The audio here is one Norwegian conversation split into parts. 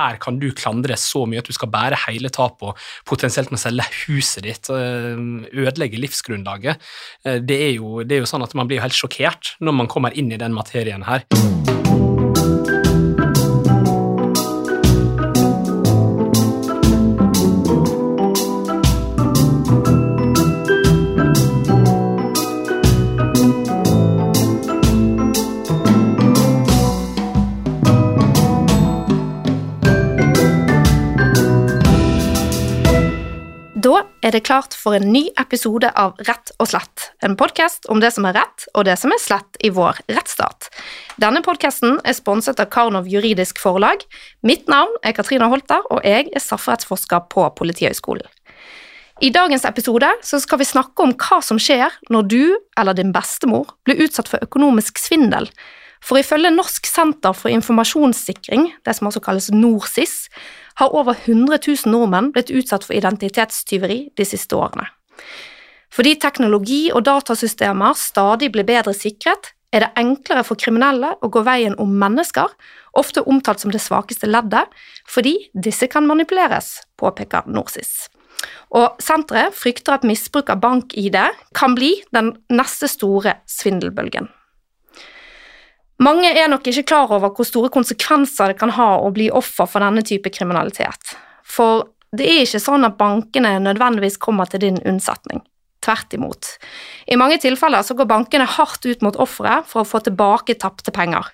her kan du klandre så mye at du skal bære hele tapet og potensielt må selge huset ditt, ødelegge livsgrunnlaget. Det er, jo, det er jo sånn at man blir helt sjokkert når man kommer inn i den materien her. Er det klart for en ny episode av Rett og slett, en podkast om det som er rett og det som er slett i vår rettsstat. Denne podkasten er sponset av Karnov juridisk forlag. Mitt navn er Katrine Holter, og jeg er strafferettsforsker på Politihøgskolen. I dagens episode skal vi snakke om hva som skjer når du eller din bestemor blir utsatt for økonomisk svindel. For ifølge Norsk senter for informasjonssikring, det som også kalles NorSIS, har over 100 000 nordmenn blitt utsatt for identitetstyveri de siste årene. Fordi teknologi og datasystemer stadig blir bedre sikret, er det enklere for kriminelle å gå veien om mennesker, ofte omtalt som det svakeste leddet, fordi disse kan manipuleres, påpeker NorSIS. Og senteret frykter at misbruk av bank-ID kan bli den neste store svindelbølgen. Mange er nok ikke klar over hvor store konsekvenser det kan ha å bli offer for denne type kriminalitet. For det er ikke sånn at bankene nødvendigvis kommer til din unnsetning. Tvert imot. I mange tilfeller så går bankene hardt ut mot offeret for å få tilbake tapte penger,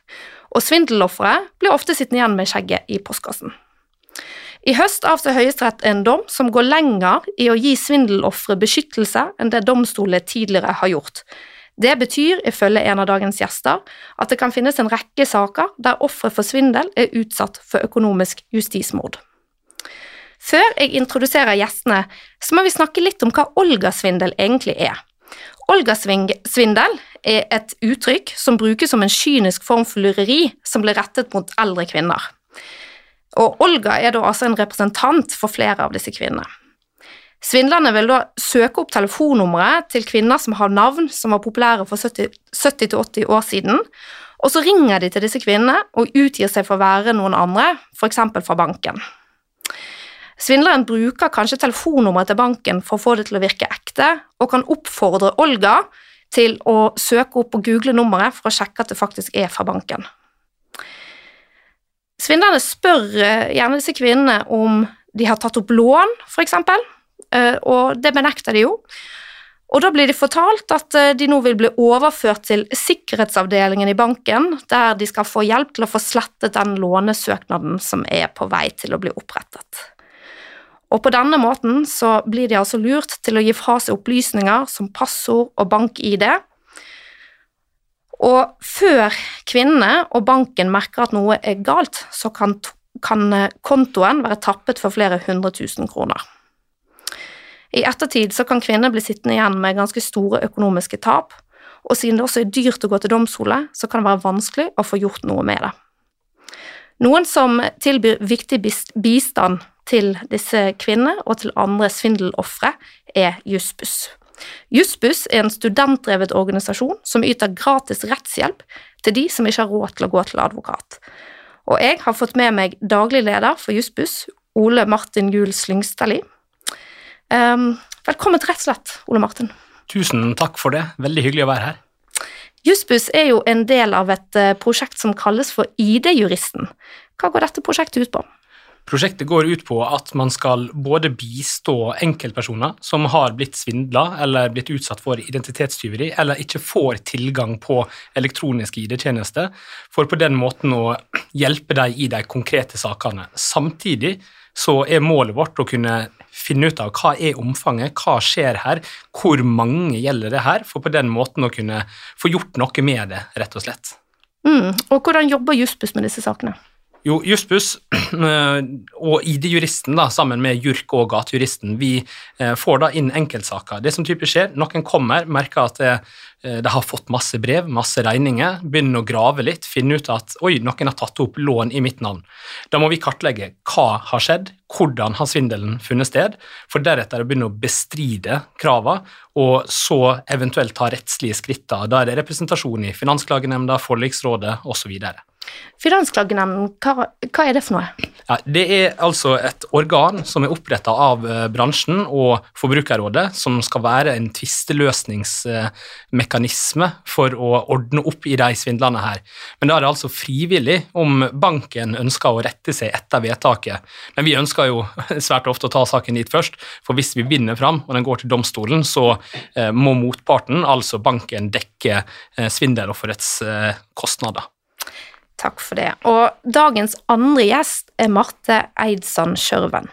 og svindelofre blir ofte sittende igjen med skjegget i postkassen. I høst avsa Høyesterett en dom som går lenger i å gi svindelofre beskyttelse enn det domstolene tidligere har gjort, det betyr, ifølge en av dagens gjester, at det kan finnes en rekke saker der ofre for svindel er utsatt for økonomisk justismord. Før jeg introduserer gjestene, så må vi snakke litt om hva Olga-svindel egentlig er. Olga-svindel er et uttrykk som brukes som en kynisk form for lureri som blir rettet mot eldre kvinner. Og Olga er da altså en representant for flere av disse kvinnene. Svindlerne vil da søke opp telefonnummeret til kvinner som har navn som var populære for 70-80 år siden, og så ringer de til disse kvinnene og utgir seg for å være noen andre, f.eks. fra banken. Svindleren bruker kanskje telefonnummeret til banken for å få det til å virke ekte, og kan oppfordre Olga til å søke opp og google nummeret for å sjekke at det faktisk er fra banken. Svindlerne spør eh, gjerne disse kvinnene om de har tatt opp lån, f.eks., og det benekter de jo. Og da blir de fortalt at eh, de nå vil bli overført til sikkerhetsavdelingen i banken, der de skal få hjelp til å få slettet den lånesøknaden som er på vei til å bli opprettet. Og på denne måten så blir de altså lurt til å gi fra seg opplysninger som passord og bank-ID. Og før kvinnene og banken merker at noe er galt, så kan, kan eh, kontoen være tappet for flere hundre tusen kroner. I ettertid så kan kvinner bli sittende igjen med ganske store økonomiske tap, og siden det også er dyrt å gå til domstoler, så kan det være vanskelig å få gjort noe med det. Noen som tilbyr viktig bistand til disse kvinnene og til andre svindelofre, er Jussbuss. Jussbuss er en studentdrevet organisasjon som yter gratis rettshjelp til de som ikke har råd til å gå til advokat. Og jeg har fått med meg daglig leder for Jussbuss, Ole Martin Juel Slyngstadli, velkommen til Rett og slett, Ole Martin. Tusen takk for det. Veldig hyggelig å være her. Jussbuss er jo en del av et uh, prosjekt som kalles for ID-juristen. Hva går dette prosjektet ut på? Prosjektet går ut på at man skal både bistå enkeltpersoner som har blitt svindla eller blitt utsatt for identitetstyveri, eller ikke får tilgang på elektroniske ID-tjenester, for på den måten å hjelpe dem i de konkrete sakene. Samtidig så er målet vårt å kunne finne ut av hva er omfanget, hva skjer her, hvor mange gjelder det her, for på den måten å kunne få gjort noe med det, rett og slett. Mm. Og hvordan jobber Jussbuss med disse sakene? Jo, Jussbuss eh, og ID-juristen da, sammen med JURK og gatejuristen, vi eh, får da inn enkeltsaker. Det som typisk skjer, noen kommer, merker at eh, de har fått masse brev, masse regninger, begynner å grave litt, finne ut at oi, noen har tatt opp lån i mitt navn. Da må vi kartlegge hva har skjedd, hvordan har svindelen funnet sted, for deretter å begynne å bestride kravene, og så eventuelt ta rettslige skritt. Da er det representasjon i Finansklagenemnda, forliksrådet osv. Finansklagenemnden, hva, hva, er det for noe? Ja, det er altså et organ som er oppretta av eh, bransjen og Forbrukerrådet, som skal være en tvisteløsningsmekanisme for å ordne opp i de svindlene her. Men da er det altså frivillig om banken ønsker å rette seg etter vedtaket. Men vi ønsker jo svært ofte å ta saken dit først, for hvis vi vinner fram og den går til domstolen, så eh, må motparten, altså banken, dekke eh, svindelofferets kostnader. Takk for det. Og dagens andre gjest er Marte Eidsand Skjørven.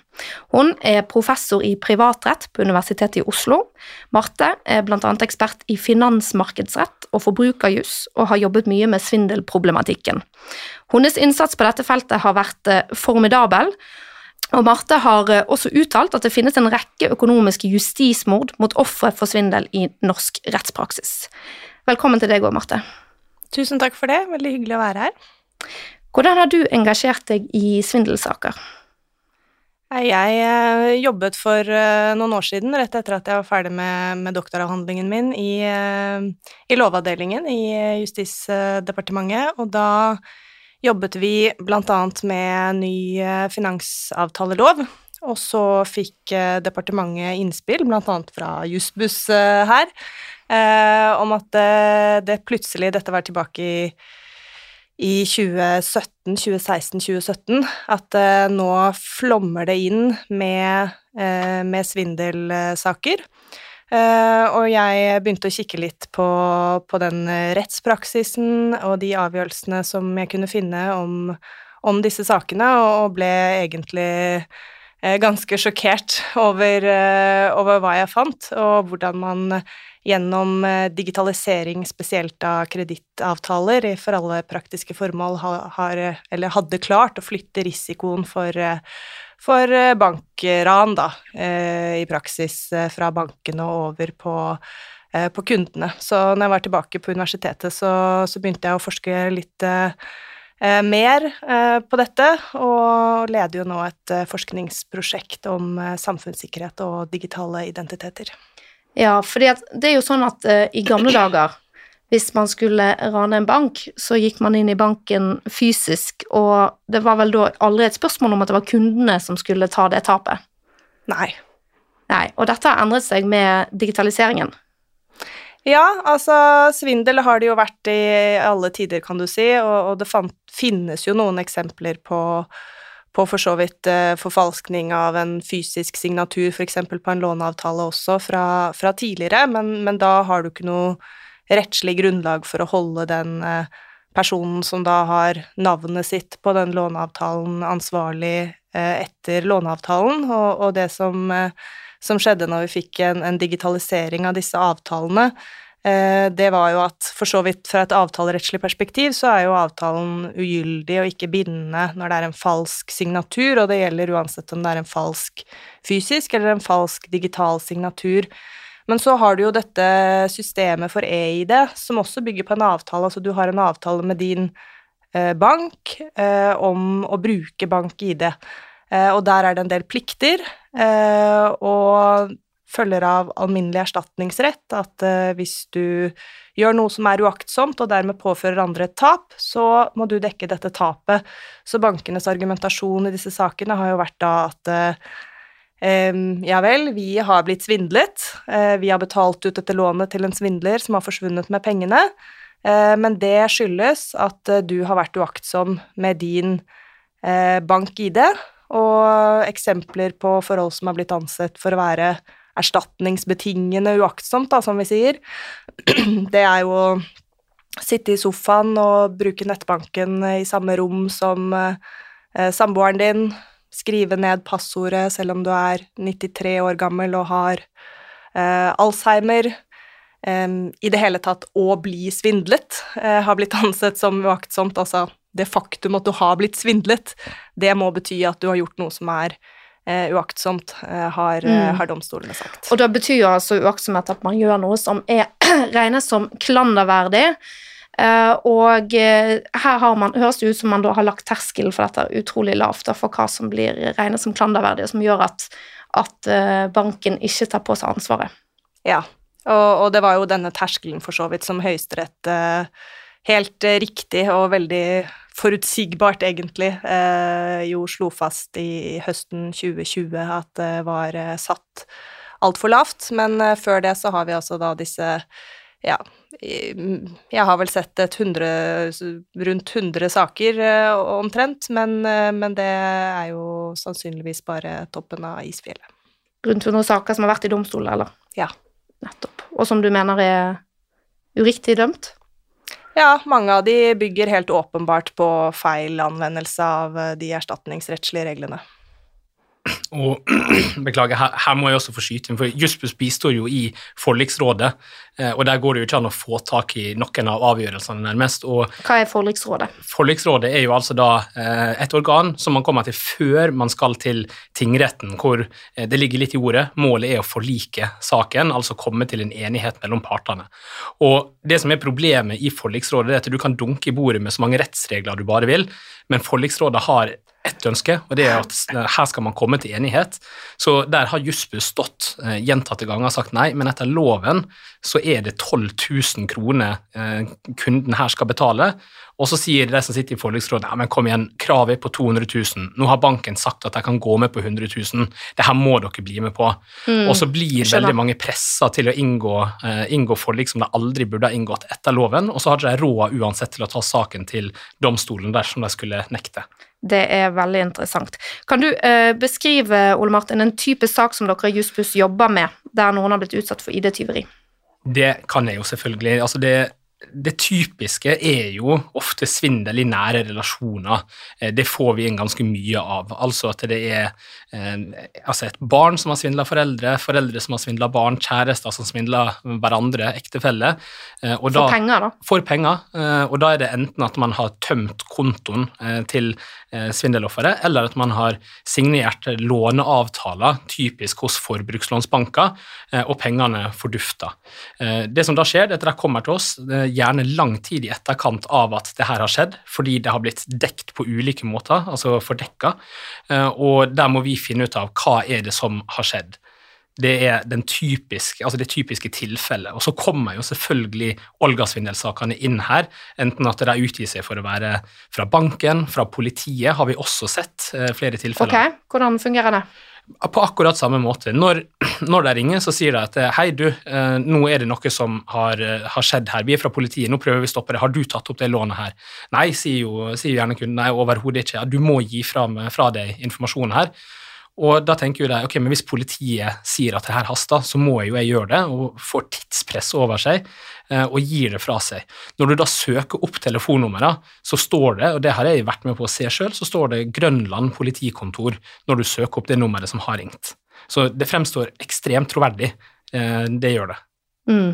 Hun er professor i privatrett på Universitetet i Oslo. Marte er bl.a. ekspert i finansmarkedsrett og forbrukerjus, og har jobbet mye med svindelproblematikken. Hennes innsats på dette feltet har vært eh, formidabel, og Marte har eh, også uttalt at det finnes en rekke økonomiske justismord mot ofre for svindel i norsk rettspraksis. Velkommen til deg òg, Marte. Tusen takk for det, veldig hyggelig å være her. Hvordan har du engasjert deg i svindelsaker? Jeg eh, jobbet for eh, noen år siden, rett etter at jeg var ferdig med, med doktoravhandlingen min, i, eh, i, Lovavdelingen i Justisdepartementet, og da jobbet vi annet med ny finansavtalelov, og så fikk departementet innspill, annet fra Jussbuss her, om at det plutselig, dette var tilbake i i 2017, 2016, 2017 at eh, nå flommer det inn med, eh, med svindelsaker. Eh, og jeg begynte å kikke litt på, på, den rettspraksisen og de avgjørelsene som jeg kunne finne om, om disse sakene, og ble egentlig eh, ganske sjokkert over, eh, over, hva jeg fant, og hvordan man gjennom eh, digitalisering spesielt av kredittavtaler for alle praktiske formål har, eller hadde klart å flytte risikoen for, eh, for eh, bankran, da, i praksis fra bankene og over på, på kundene. Så når jeg var tilbake på universitetet, så, så begynte jeg å forske litt mer på dette, og leder jo nå et forskningsprosjekt om samfunnssikkerhet og digitale identiteter. Ja, for det er jo sånn at i gamle dager, hvis man skulle rane en bank, så gikk man inn i banken fysisk, og det var vel da aldri et spørsmål om at det var kundene som skulle ta det tapet? Nei. Nei, Og dette har endret seg med digitaliseringen? Ja, altså svindel har det jo vært i alle tider, kan du si, og, og det fant, finnes jo noen eksempler på på for så vidt eh, forfalskning av en fysisk signatur, f.eks. på en låneavtale også, fra, fra tidligere, men, men, da har du ikke noe rettslig grunnlag for å holde den eh, personen som da har navnet sitt på den låneavtalen, ansvarlig eh, etter låneavtalen, og, og det som, eh, som, skjedde når vi fikk en, en digitalisering av disse avtalene, Eh, det var jo at for så vidt fra et avtalerettslig perspektiv så er jo avtalen ugyldig og ikke bindende når det er en falsk signatur, og det gjelder uansett om det er en falsk fysisk eller en falsk digital signatur. Men så har du jo dette systemet for e-ID, som også bygger på en avtale. Altså du har en avtale med din eh, bank eh, om å bruke bank-ID. Og der er det en del plikter, og følger av alminnelig erstatningsrett at uh, hvis du gjør noe som er uaktsomt og dermed påfører andre et tap, så må du dekke dette tapet. Så bankenes argumentasjon i disse sakene har jo vært da at ja vel, vi har blitt svindlet, vi har betalt ut dette lånet til en svindler som har forsvunnet med pengene, men det skyldes at du har vært uaktsom med din bank-ID, og eksempler på forhold som har blitt ansett for å være erstatningsbetingende uaktsomt, da, som vi sier, det er jo å sitte i sofaen og bruke nettbanken i samme rom som eh, samboeren din, skrive ned passordet selv om du er 93 år gammel og har eh, Alzheimer. Eh, I det hele tatt å bli svindlet har blitt ansett som uaktsomt. Altså det faktum at du har blitt svindlet, det må bety at du har gjort noe som er eh, uaktsomt, eh, har, eh, mm. har, domstolene sagt. Og da betyr altså uaktsomhet at man gjør noe som er regnes som klanderverdig. Uh, og uh, her har man, høres det ut som man da har lagt terskelen for dette utrolig lavt, for hva som blir regnet som klanderverdig, og som gjør at, at uh, banken ikke tar på seg ansvaret. Ja, og, og, det var jo denne terskelen for så vidt som Høyesterett helt riktig og veldig forutsigbart, egentlig, eh, jo slo fast i høsten 2020 at det var eh, satt altfor lavt. Men eh, før det så har vi altså da disse ja, jeg har vel sett et hundre, rundt 100 saker omtrent, men, men det er jo sannsynligvis bare toppen av isfjellet. Rundt 100 saker som har vært i domstolen, eller? Ja. Nettopp. Og som du mener er uriktig dømt? Ja, mange av de bygger helt åpenbart på feil anvendelse av eh, de erstatningsrettslige reglene. Og beklager, her, her må jeg også få skyte inn, for Juspus bistår jo i forliksrådet, eh, og der går det jo ikke an å få tak i noen av avgjørelsene, nærmest. og Hva er forliksrådet? Forliksrådet er jo altså da eh, et organ som man kommer til før man skal til tingretten, hvor eh, det ligger litt i ordet. Målet er å forlike saken, altså komme til en enighet mellom partene. Og Det som er problemet i forliksrådet, er at du kan dunke i bordet med så mange rettsregler du bare vil, men forliksrådet har ett ønske, og det er at eh, her skal man komme til enighet. Så der har Jussbuss stått eh, gjentatte ganger og sagt nei, men etter loven så er det 12 000 kroner eh, kunden her skal betale. Og så sier de som sitter i forliksrådet ja, men kom igjen, kravet er på 200 000. Nå har banken sagt at de kan gå med på 100 000. Det her må dere bli med på. Mm. Og så blir skjønner. veldig mange pressa til å inngå, eh, inngå forlik som de aldri burde ha inngått etter loven, og så har de råd uansett til å ta saken til domstolen dersom de skulle nekte. Det er veldig interessant. Kan du eh, beskrive, Ole Martin, en type sak som dere i Jussbuss jobber med, der noen har blitt utsatt for ID-tyveri? Det kan jeg jo selvfølgelig. Altså det, det typiske er jo ofte svindel i nære relasjoner. Eh, Det får vi inn ganske mye av. Altså at det er eh, altså et barn som har svindla foreldre, foreldre som har svindla barn, kjærester som svindler hverandre, ektefelle. Eh, For da- penger, da? for penger, eh, og da er det enten at man har tømt kontoen eh, til svindelofferet, eller at man har signert låneavtaler, typisk hos forbrukslånsbanker, eh, og pengene fordufter. Eh, Det som da skjer, det er at de kommer til oss eh, gjerne lang tid i etterkant av at det her har skjedd, fordi det har blitt dekt på ulike måter, altså fordekka, eh, og der må vi finne ut av hva er det som har skjedd. Det er den typiske, altså det typiske tilfellet. Og så kommer jo selvfølgelig Olga-svindelsakene inn her, enten at de utgir seg for å være fra banken, fra politiet, har vi også sett eh, flere tilfeller. Ok, hvordan fungerer det? På akkurat samme måte. Når, når de ringer, så sier de at eh, hei, du, eh, nå er det noe som har, har skjedd her. Vi er fra politiet, nå prøver vi å stoppe det. Har du tatt opp det lånet her? Nei, sier jo, sier jo gjerne kunden. Nei, overhodet ikke. Du må gi fra, fra deg informasjonen her. Og da tenker jo de ok, men hvis politiet sier at det her haster, så må jo jeg gjøre det, og får tidspress over seg eh, og gir det fra seg. Når du da søker opp telefonnummeret, så står det, og det har jeg vært med på å se sjøl, så står det Grønland politikontor når du søker opp det nummeret som har ringt. Så det fremstår ekstremt troverdig. Eh, det gjør det. Mm.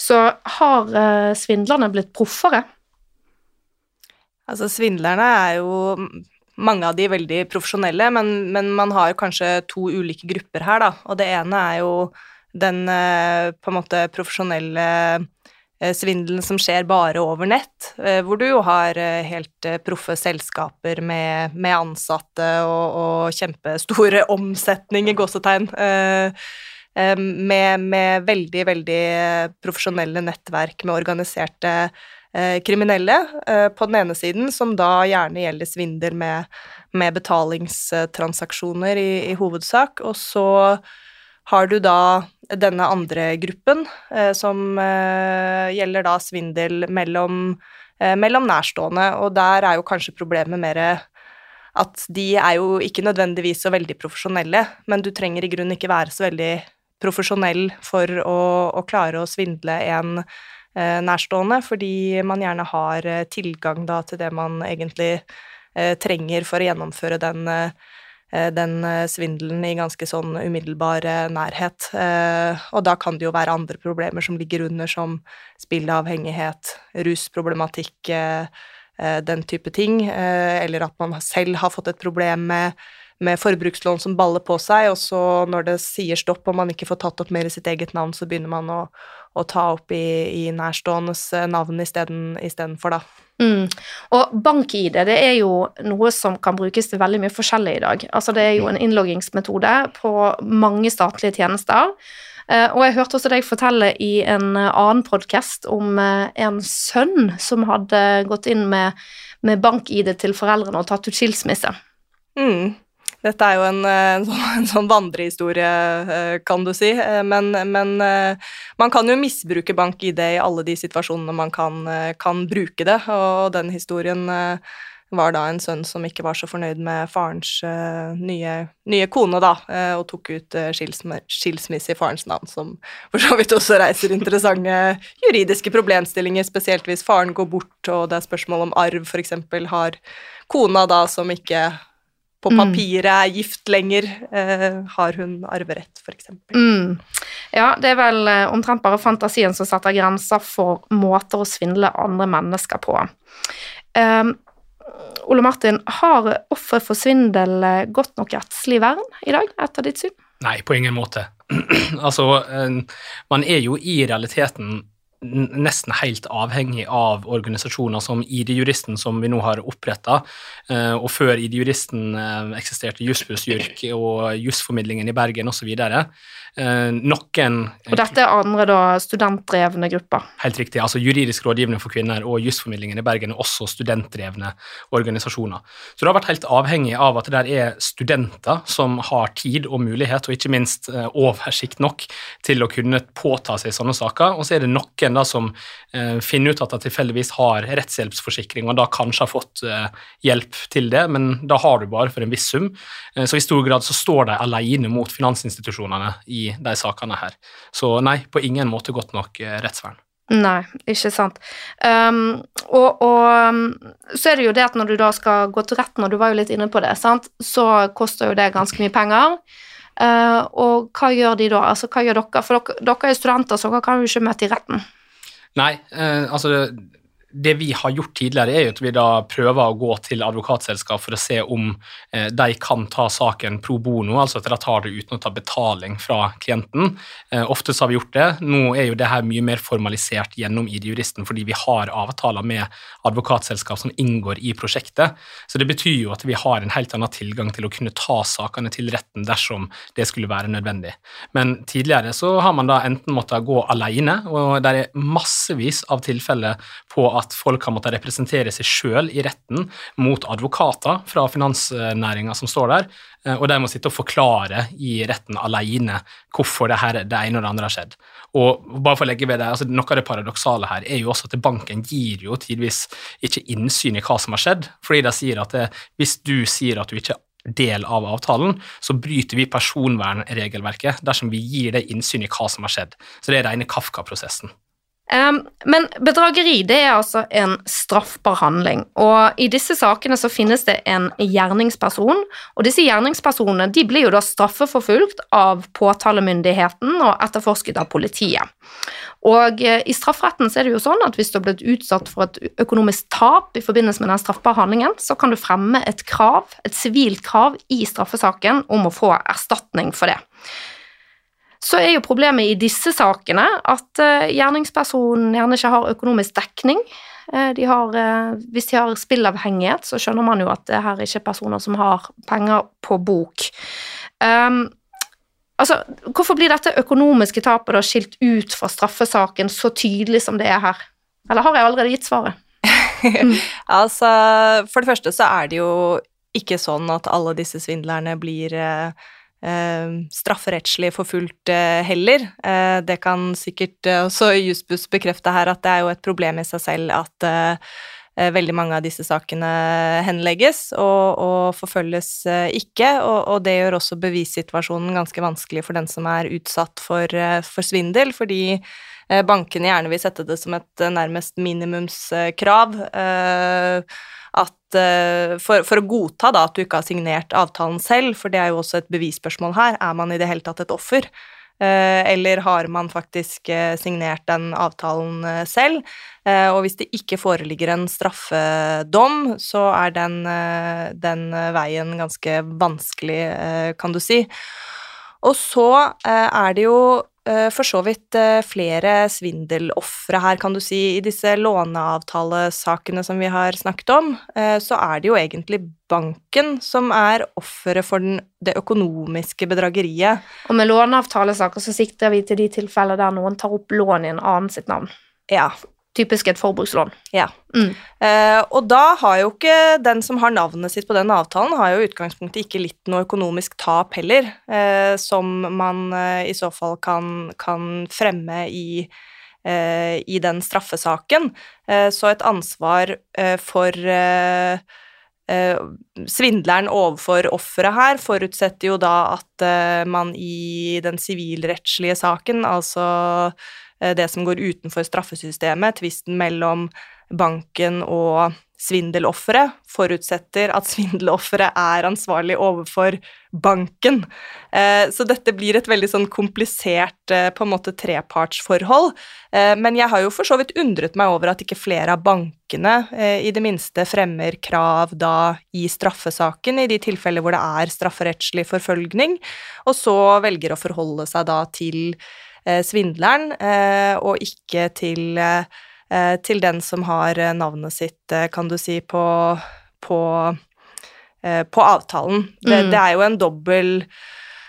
Så har eh, svindlerne blitt proffere? Altså, svindlerne er jo mange av de veldig profesjonelle, men, men man har kanskje to ulike grupper her, da. Og det ene er jo den eh, på en måte profesjonelle eh, svindelen som skjer bare over nett, eh, hvor du jo har helt proffe selskaper med, med ansatte og, og kjempestore omsetning i gåsetegn. Med, med veldig, veldig profesjonelle nettverk med organiserte kriminelle eh, på den ene siden, som da gjerne gjelder svindel med, med betalingstransaksjoner i, i hovedsak, og så har du da denne andre gruppen, eh, som eh, gjelder da svindel mellom, eh, mellom nærstående, og der er jo kanskje problemet mer at de er jo ikke nødvendigvis så veldig profesjonelle, men du trenger i grunnen ikke være så veldig profesjonell for å, å klare å svindle en eh, nærstående, fordi man gjerne har eh, tilgang da til det man egentlig eh, trenger for å gjennomføre den, eh, den eh, svindelen i ganske sånn umiddelbar eh, nærhet. Eh, og da kan det jo være andre problemer som ligger under, som spilleavhengighet, rusproblematikk, eh, eh, den type ting, eh, eller at man selv har fått et problem med med forbrukslån som baller på seg, og så når det sier stopp og man ikke får tatt opp mer i sitt eget navn, så begynner man å, å ta opp i, i nærståendes eh, navn isteden- istedenfor, da. Mm. Og bank-ID det er jo noe som kan brukes til veldig mye forskjellig i dag. Altså Det er jo en innloggingsmetode på mange statlige tjenester. Eh, og jeg hørte også deg fortelle i en annen podkast om eh, en sønn som hadde gått inn med, med bank-ID til foreldrene og tatt ut skilsmisse. Mm. Dette er jo en, eh, en, sånn, en sånn vandrehistorie, eh, kan du si. Eh, men, men, man kan jo misbruke bank-ID i alle de situasjonene man kan, kan, bruke det. Og den historien var da en sønn som ikke var så fornøyd med farens nye, nye kone, da, og tok ut skilsmisse i farens navn, som for så vidt også reiser interessante juridiske problemstillinger, spesielt hvis faren går bort og det er spørsmål om arv, f.eks. har kona da som ikke på mm. papiret er gift lenger, eh, har hun arverett, f.eks. Mm. Ja, det er vel eh, omtrent bare fantasien som setter grenser for måter å svindle andre mennesker på. Um, Ole Martin, har offer for svindel eh, godt nok rettslig vern i dag, etter ditt syn? Nei, på ingen måte. altså, eh, man er jo i realiteten nesten helt avhengig av organisasjoner som ID-juristen, som vi nå har oppretta. Eh, og før ID-juristen eh, eksisterte Jussbuss JURK og Jussformidlingen i Bergen osv. Eh, noen Og dette er andre da studentdrevne grupper? Helt riktig. altså Juridisk rådgivning for kvinner og Jussformidlingen i Bergen er også studentdrevne organisasjoner. Så det har vært helt avhengig av at det der er studenter som har tid og mulighet, og ikke minst oversikt nok til å kunne påta seg sånne saker. Og så er det noen da som eh, finner ut at de tilfeldigvis har rettshjelpsforsikring, og da kanskje har fått eh, hjelp til det, men da har du bare for en viss sum. Eh, så i stor grad så står de alene mot finansinstitusjonene i de sakene her. Så nei, på ingen måte godt nok eh, rettsvern. Nei, ikke sant. Um, og, og, så er det jo det at når du da skal gå til retten, og du var jo litt inne på det, sant? så koster jo det ganske mye penger. Uh, og hva gjør de da? Altså, hva gjør dere? For dere, dere er studenter, så dere kan jo ikke møte i retten. Nei, uh, altså det vi har gjort tidligere, er jo at vi da prøver å gå til advokatselskap for å se om eh, de kan ta saken pro bono, altså at de tar det uten å ta betaling fra klienten. Eh, ofte så har vi gjort det. Nå er jo det her mye mer formalisert gjennom ID-juristen fordi vi har avtaler med advokatselskap som inngår i prosjektet. Så det betyr jo at vi har en helt annen tilgang til å kunne ta sakene til retten dersom det skulle være nødvendig. Men tidligere så har man da enten måttet gå alene, og det er massevis av tilfeller på at folk har måttet representere seg sjøl i retten mot advokater fra finansnæringa som står der, eh, og de må sitte og forklare i retten alene hvorfor det, her, det ene og det andre har skjedd. Og bare for å legge ved det, altså Noe av det paradoksale her er jo også at banken gir jo tidvis ikke innsyn i hva som har skjedd, fordi de sier at det, hvis du sier at du ikke del av avtalen, så bryter vi personvernregelverket dersom vi gir det innsyn i hva som har skjedd. Så det er rene Kafka-prosessen. Men bedrageri det er altså en straffbar handling, og i disse sakene så finnes det en gjerningsperson, og disse gjerningspersonene de blir jo da straffeforfulgt av påtalemyndigheten og etterforsket av politiet. Og uh, i strafferetten så er det jo sånn at hvis du har blitt utsatt for et økonomisk tap i forbindelse med den straffbare handlingen, så kan du fremme et krav, et sivilt krav i straffesaken om å få erstatning for det. Så er jo problemet i disse sakene at uh, gjerningspersonen gjerne ikke har økonomisk dekning. Uh, de har, uh, hvis de har spillavhengighet, så skjønner man jo at det her ikke er personer som har penger på bok. Um, altså, hvorfor blir dette økonomiske tapet da skilt ut fra straffesaken så tydelig som det er her? Eller har jeg allerede gitt svaret? Mm. altså, for det første så er det jo ikke sånn at alle disse svindlerne blir Eh, strafferettslig forfulgt eh, heller. Eh, det kan sikkert også Jussbuss bekrefte her, at det er jo et problem i seg selv at veldig mange av disse sakene henlegges og, og forfølges ikke, og, og, det gjør også bevissituasjonen ganske vanskelig for den som er utsatt for, for svindel, fordi bankene gjerne vil sette det som et nærmest minimumskrav. Uh, at uh, for, for, å godta da at du ikke har signert avtalen selv, for det er jo også et bevisspørsmål her, er man i det hele tatt et offer? Uh, eller har man faktisk uh, signert den avtalen selv? og hvis det ikke foreligger en straffedom, så er den, den veien ganske vanskelig, kan du si. Og så er det jo eh, for så vidt eh, flere svindelofre her, kan du si. I disse låneavtalesakene som vi har snakket om, eh, så er det jo egentlig banken som er offeret for den, det økonomiske bedrageriet. Og med låneavtalesaker så sikter vi til de tilfeller der noen tar opp lån i en annen sitt navn. Ja. Typisk et forbrukslån. ja. Mm. Eh, og da har jo ikke den som har navnet sitt på den avtalen, har jo i utgangspunktet ikke litt noe økonomisk tap heller, eh, som man eh, i så fall kan, kan fremme i, eh, i den straffesaken. Eh, så et ansvar eh, for svindleren overfor offeret her forutsetter jo da at man i den sivilrettslige saken, altså det som går utenfor straffesystemet, tvisten mellom banken og svindelofferet, forutsetter at svindelofferet er ansvarlig overfor banken. Eh, så dette blir et veldig sånn komplisert eh, på en måte trepartsforhold. Eh, men jeg har jo for så vidt undret meg over at ikke flere av bankene eh, i det minste fremmer krav da i straffesaken, i de tilfeller hvor det er strafferettslig forfølgning, og så velger å forholde seg da til eh, svindleren, eh, og ikke til eh, eh, til den som har eh, navnet sitt, eh, kan du si, på, på, eh, på avtalen. Det, Mm. det er jo en dobbel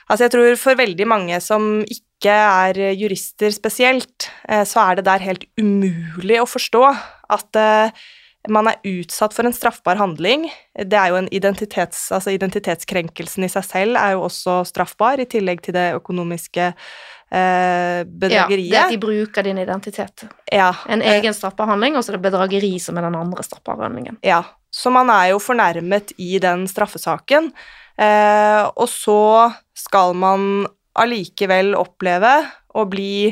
Altså, jeg tror for veldig mange som ikke er jurister spesielt, eh, så er det der helt umulig å forstå at eh, man er utsatt for en straffbar handling. Det er jo en identitets... Altså, identitetskrenkelsen i seg selv er jo også straffbar, i tillegg til det økonomiske eh, Ja, det at de bruker din identitet. Ja, En eh, egen straffbehandling, og så er det bedrageri som er den andre straffbehandlingen. Ja, så man er jo fornærmet i den straffesaken, eh, og så skal man allikevel oppleve å bli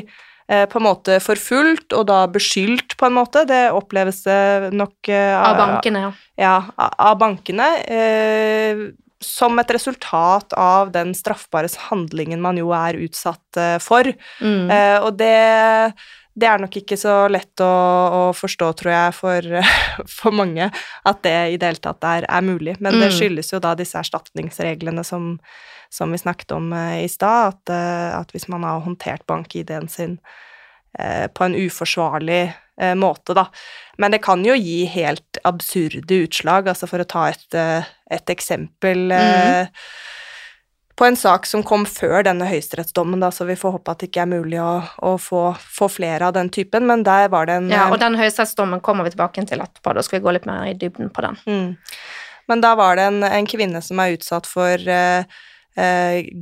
eh, på en måte forfulgt, og da beskyldt, på en måte. Det oppleves det nok eh, Av bankene, ja. Ja, av- bankene. Eh, som et resultat av den straffbare handlingen man jo er utsatt eh, for. Mm. Eh, og det, det er nok ikke så lett å, å forstå, tror jeg, for, for mange, at det i det hele tatt er, er mulig. Men det Mm. skyldes jo da disse erstatningsreglene som, som vi snakket om eh, i stad, at, eh, at hvis man har håndtert bank-ID-en sin på en uforsvarlig eh, måte, da. Men det kan jo gi helt absurde utslag, altså for å ta et, eh, et eksempel mm. på en sak som kom før denne høyesterettsdommen, da, så vi får håpe at det ikke er mulig å, å få, få flere av den typen, men der var det en ja. eh, Og den høyesterettsdommen kommer vi tilbake til etterpå. Da skal vi gå litt mer i dybden på den. Mm. Men da var det en, en kvinne som er utsatt for eh, eh,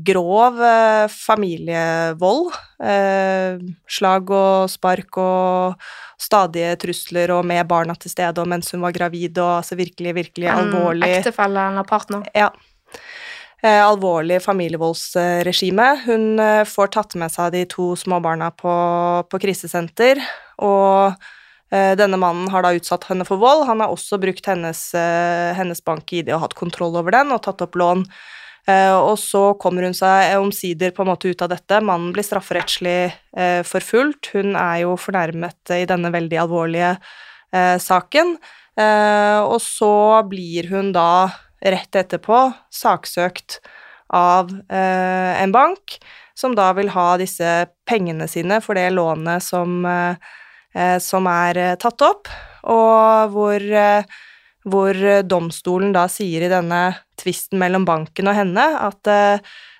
grov eh, familievold. Eh, slag og spark og stadige trusler og med barna til stede og mens hun var gravid og altså virkelig, virkelig En alvorlig ektefelle eller partner. Ja. Eh, alvorlig familievoldsregime. Hun eh, får tatt med seg de to små barna på, på krisesenter, og eh, denne mannen har da utsatt henne for vold. Han har også brukt hennes, eh, hennes bank-ID og hatt kontroll over den og tatt opp lån. Eh, og så kommer hun seg omsider på en måte ut av dette. Mannen blir strafferettslig eh, forfulgt. Hun er jo fornærmet i denne veldig alvorlige eh, saken. Og så blir hun da rett etterpå saksøkt av en bank, som da vil ha disse pengene sine for det lånet som, som er tatt opp, og hvor, hvor domstolen da sier i denne tvisten mellom banken og henne at eh,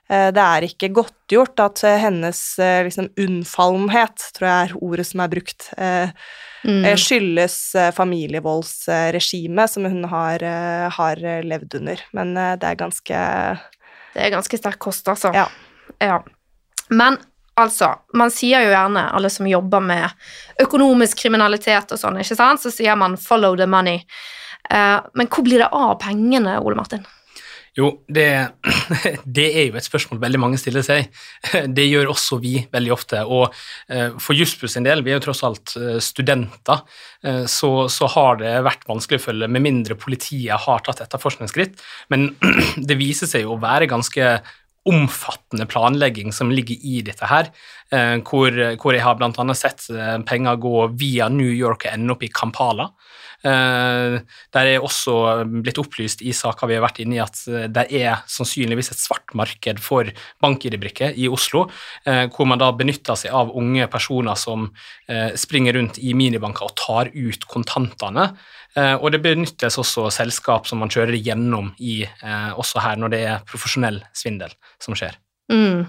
eh, det er ikke godtgjort at eh, hennes eh, liksom unnfallenhet, tror jeg er ordet som er brukt, eh, Mm. eh, skyldes eh, familievoldsregimet som hun har, eh, har eh, levd under. Men eh, det er ganske Det er ganske sterk kost, altså. Ja. Ja. Men altså, man sier jo gjerne, alle som jobber med økonomisk kriminalitet og sånn, ikke sant, så sier man 'follow the money'. Eh, men hvor blir det av pengene, Ole Martin? Jo, det, det er jo et spørsmål veldig mange stiller seg. Det gjør også vi veldig ofte. Og eh, for Jussbuss sin del, vi er jo tross alt eh, studenter, så, så har det vært vanskelig å følge, med mindre politiet har tatt etterforskningsskritt. Men det viser seg jo å være ganske omfattende planlegging som ligger i dette her, hvor, hvor jeg har bl.a. sett penger gå via New York og ende opp i Kampala. Eh, der er også blitt opplyst i saker vi har vært inne i, at eh, det er sannsynligvis et svart marked for bank-ID-brikker i Oslo, eh, hvor man da benytter seg av unge personer som springer rundt i minibanker og tar ut kontantene. Og det benyttes også selskap som man kjører gjennom i, også her når det er profesjonell svindel som skjer. Mm.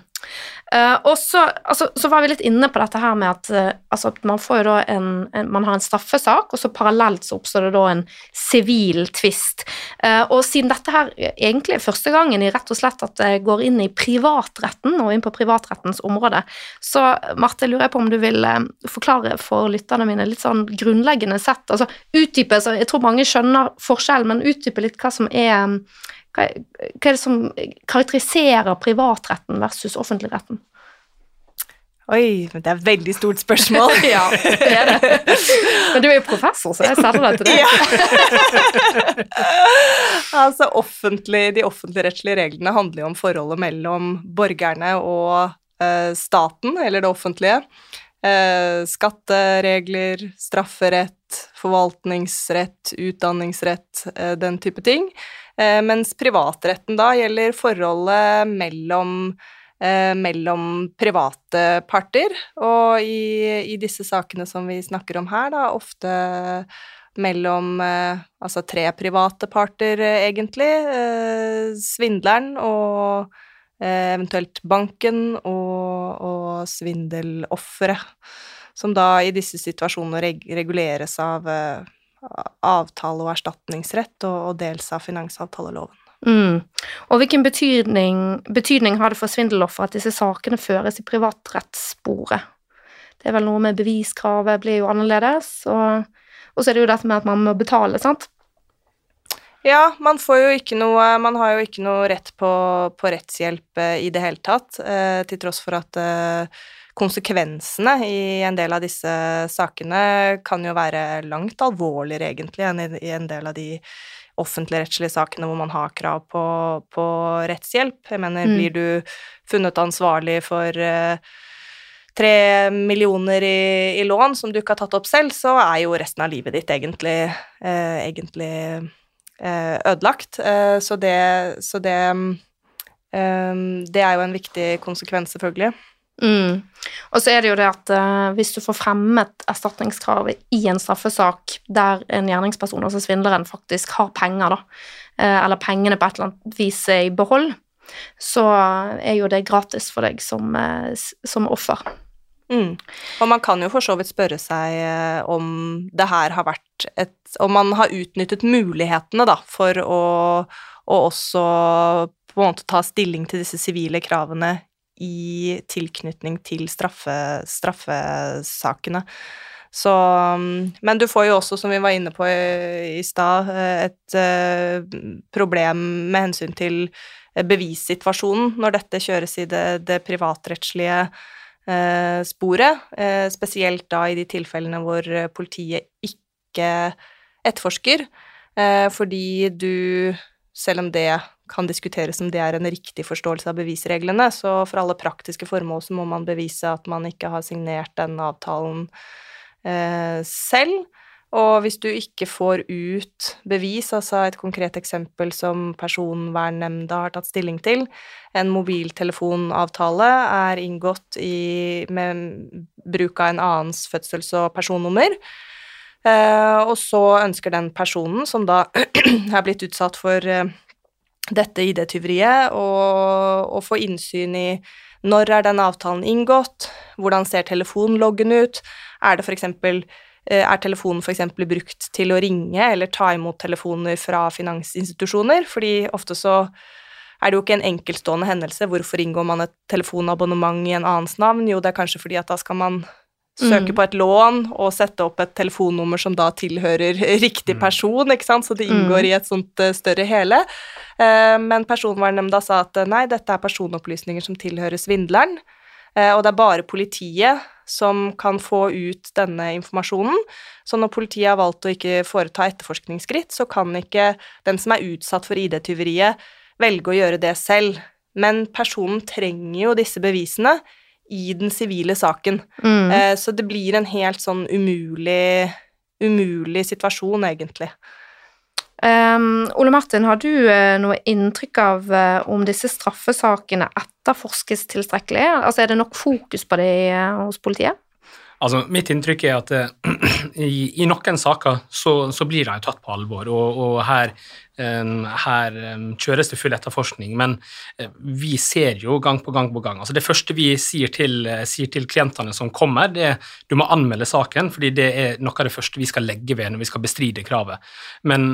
Uh, og så, altså, så, var vi litt inne på dette her med at uh, altså, man en, en, Man har en straffesak, og så parallelt så oppstår det da en sivil tvist. Uh, og siden dette her egentlig er første gangen i rett og slett at det går inn i privatretten, og inn på privatrettens område, så Marte, lurer jeg på om du vil forklare for lytterne mine litt sånn grunnleggende sett, altså utdype, så jeg tror mange skjønner forskjellen, men utdype litt hva som er hva, hva er det som karakteriserer privatretten versus offentligretten? Oi, det er et veldig stort spørsmål. ja, det er det. Men du er jo professor, så jeg sender deg til det. altså, offentlig, de offentligrettslige reglene handler jo om forholdet mellom borgerne og uh, staten, eller det offentlige. Uh, skatteregler, strafferett, forvaltningsrett, utdanningsrett, uh, den type ting. Eh, mens privatretten da gjelder forholdet mellom, eh, mellom private parter, og i, i, disse sakene som vi snakker om her, da ofte mellom eh, altså tre private parter, egentlig. Svindleren og eventuelt banken og, og svindelofferet, som da i disse situasjonene reguleres av avtale- og erstatningsrett, og, og dels av finansavtaleloven. Mm. Og hvilken betydning, betydning, har det for svindeloffer at disse sakene føres i privatrettssporet? Det er vel noe med beviskravet blir jo annerledes, og, og så er det jo dette med at man må betale, sant? Ja, man får jo ikke noe Man har jo ikke noe rett på, på rettshjelp eh, i det hele tatt, eh, til tross for at eh, konsekvensene i en del av disse sakene kan jo være langt alvorligere, egentlig, enn i en del av de offentligrettslige sakene hvor man har krav på, på rettshjelp. Jeg mener, mm. blir du funnet ansvarlig for tre millioner i, i, lån som du ikke har tatt opp selv, så er jo resten av livet ditt egentlig, uh, egentlig ødelagt. så det, så det, det er jo en viktig konsekvens, selvfølgelig. Mm. Og så er det jo det at hvis du får fremmet erstatningskravet i en straffesak der en gjerningsperson, altså svindleren, faktisk har penger, da, eller pengene på et eller annet vis er i behold, så er jo det gratis for deg som, uh, som offer. Mm. Og man kan jo for så vidt spørre seg om det her har vært et Om man har utnyttet mulighetene, da, for å, å også på en måte ta stilling til disse sivile kravene i tilknytning til straffe, straffesakene. Så Men du får jo også, som vi var inne på i, i stad, et uh, problem med hensyn til bevissituasjonen når dette kjøres i det, det privatrettslige sporet. Uh, spesielt da i de tilfellene hvor politiet ikke etterforsker, fordi du, selv om det kan diskuteres om det er en riktig forståelse av bevisreglene, så for alle praktiske formål så må man bevise at man ikke har signert den avtalen eh, selv. Og hvis du ikke får ut bevis, altså et konkret eksempel som Personvernnemnda har tatt stilling til, en mobiltelefonavtale er inngått i, med bruk av en annens fødsels- og personnummer, eh, og så ønsker den personen som da er blitt utsatt for eh, dette ID-tyveriet og, få innsyn i når er den avtalen inngått, hvordan ser telefonloggen ut, er det for eksempel er telefonen f.eks. brukt til å ringe eller ta imot telefoner fra finansinstitusjoner? Fordi ofte så er det jo ikke en enkeltstående hendelse. Hvorfor inngår man et telefonabonnement i en annens navn? Jo, det er kanskje fordi at da skal man søke mm. på et lån og sette opp et telefonnummer som da tilhører riktig mm. person, ikke sant, så det inngår mm. i et sånt uh, større hele. Uh, men Personvernnemnda sa at nei, dette er personopplysninger som tilhører svindleren, og det er bare politiet som kan få ut denne informasjonen. Så når politiet har valgt å ikke foreta etterforskningsskritt, så kan ikke den som er utsatt for ID-tyveriet, velge å gjøre det selv. Men personen trenger jo disse bevisene i den sivile saken. Mm. Eh, så det blir en helt sånn umulig umulig situasjon, egentlig. Um, Ole Martin, har du uh, noe inntrykk av uh, om disse straffesakene etterforskes tilstrekkelig? Altså, er det nok fokus på det uh, hos politiet? Altså, Mitt inntrykk er at i, i, noen saker så, så blir de tatt på alvor, og, og her, her kjøres det full etterforskning. Men vi ser jo gang på gang på gang altså Det første vi sier til, sier til klientene som kommer, det er du må anmelde saken, fordi det er noe av det første vi skal legge ved når vi skal bestride kravet. Men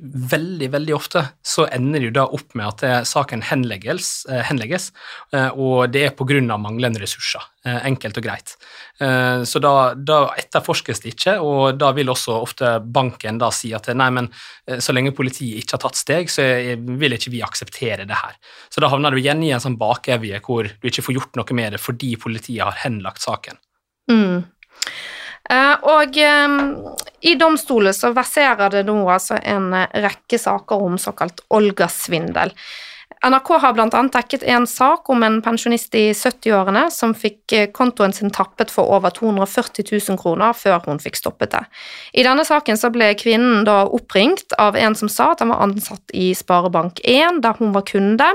veldig veldig ofte så ender det jo da opp med at eh, saken henlegges, eh, henlegges eh, og det er pga. manglende ressurser. Enkelt og greit. Så da, da, etterforskes det ikke, og da vil også ofte banken da si at nei, men så lenge politiet ikke har tatt steg, så vil ikke vi akseptere det her. Så da havner du igjen i en sånn bakevje hvor du ikke får gjort noe med det fordi politiet har henlagt saken. Mm. Eh, og eh, i domstolen så verserer det nå altså en eh, rekke saker om såkalt Olga-svindel. NRK har bl.a. dekket en sak om en pensjonist i 70-årene som fikk kontoen sin tappet for over 240 000 kroner før hun fikk stoppet det. I denne saken så ble kvinnen da oppringt av en som sa at han var ansatt i Sparebank1, der hun var kunde.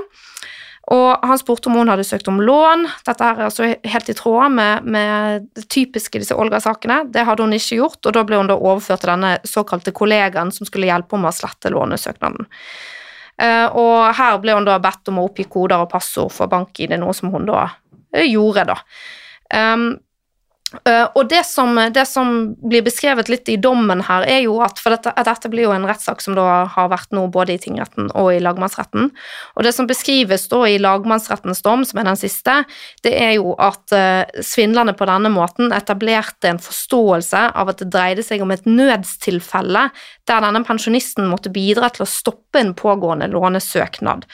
Og han spurte om hun hadde søkt om lån. Dette er altså helt i tråd med, med det typiske disse Olga-sakene. Det hadde hun ikke gjort, og da ble hun da overført til denne såkalte kollegaen som skulle hjelpe henne med å slette lånesøknaden. Uh, og her ble hun da bedt om å oppgi koder og passord for bank-ID, noe som hun da uh, gjorde, da. Uh, og det som, det som, blir beskrevet litt i dommen her, er jo at For dette, dette blir jo en rettssak som da har vært nå både i tingretten og i lagmannsretten. Og det som beskrives da i lagmannsrettens dom, som er den siste, det er jo at uh, svindlerne på denne måten etablerte en forståelse av at det dreide seg om et nødstilfelle der denne pensjonisten måtte bidra til å stoppe en pågående lånesøknad.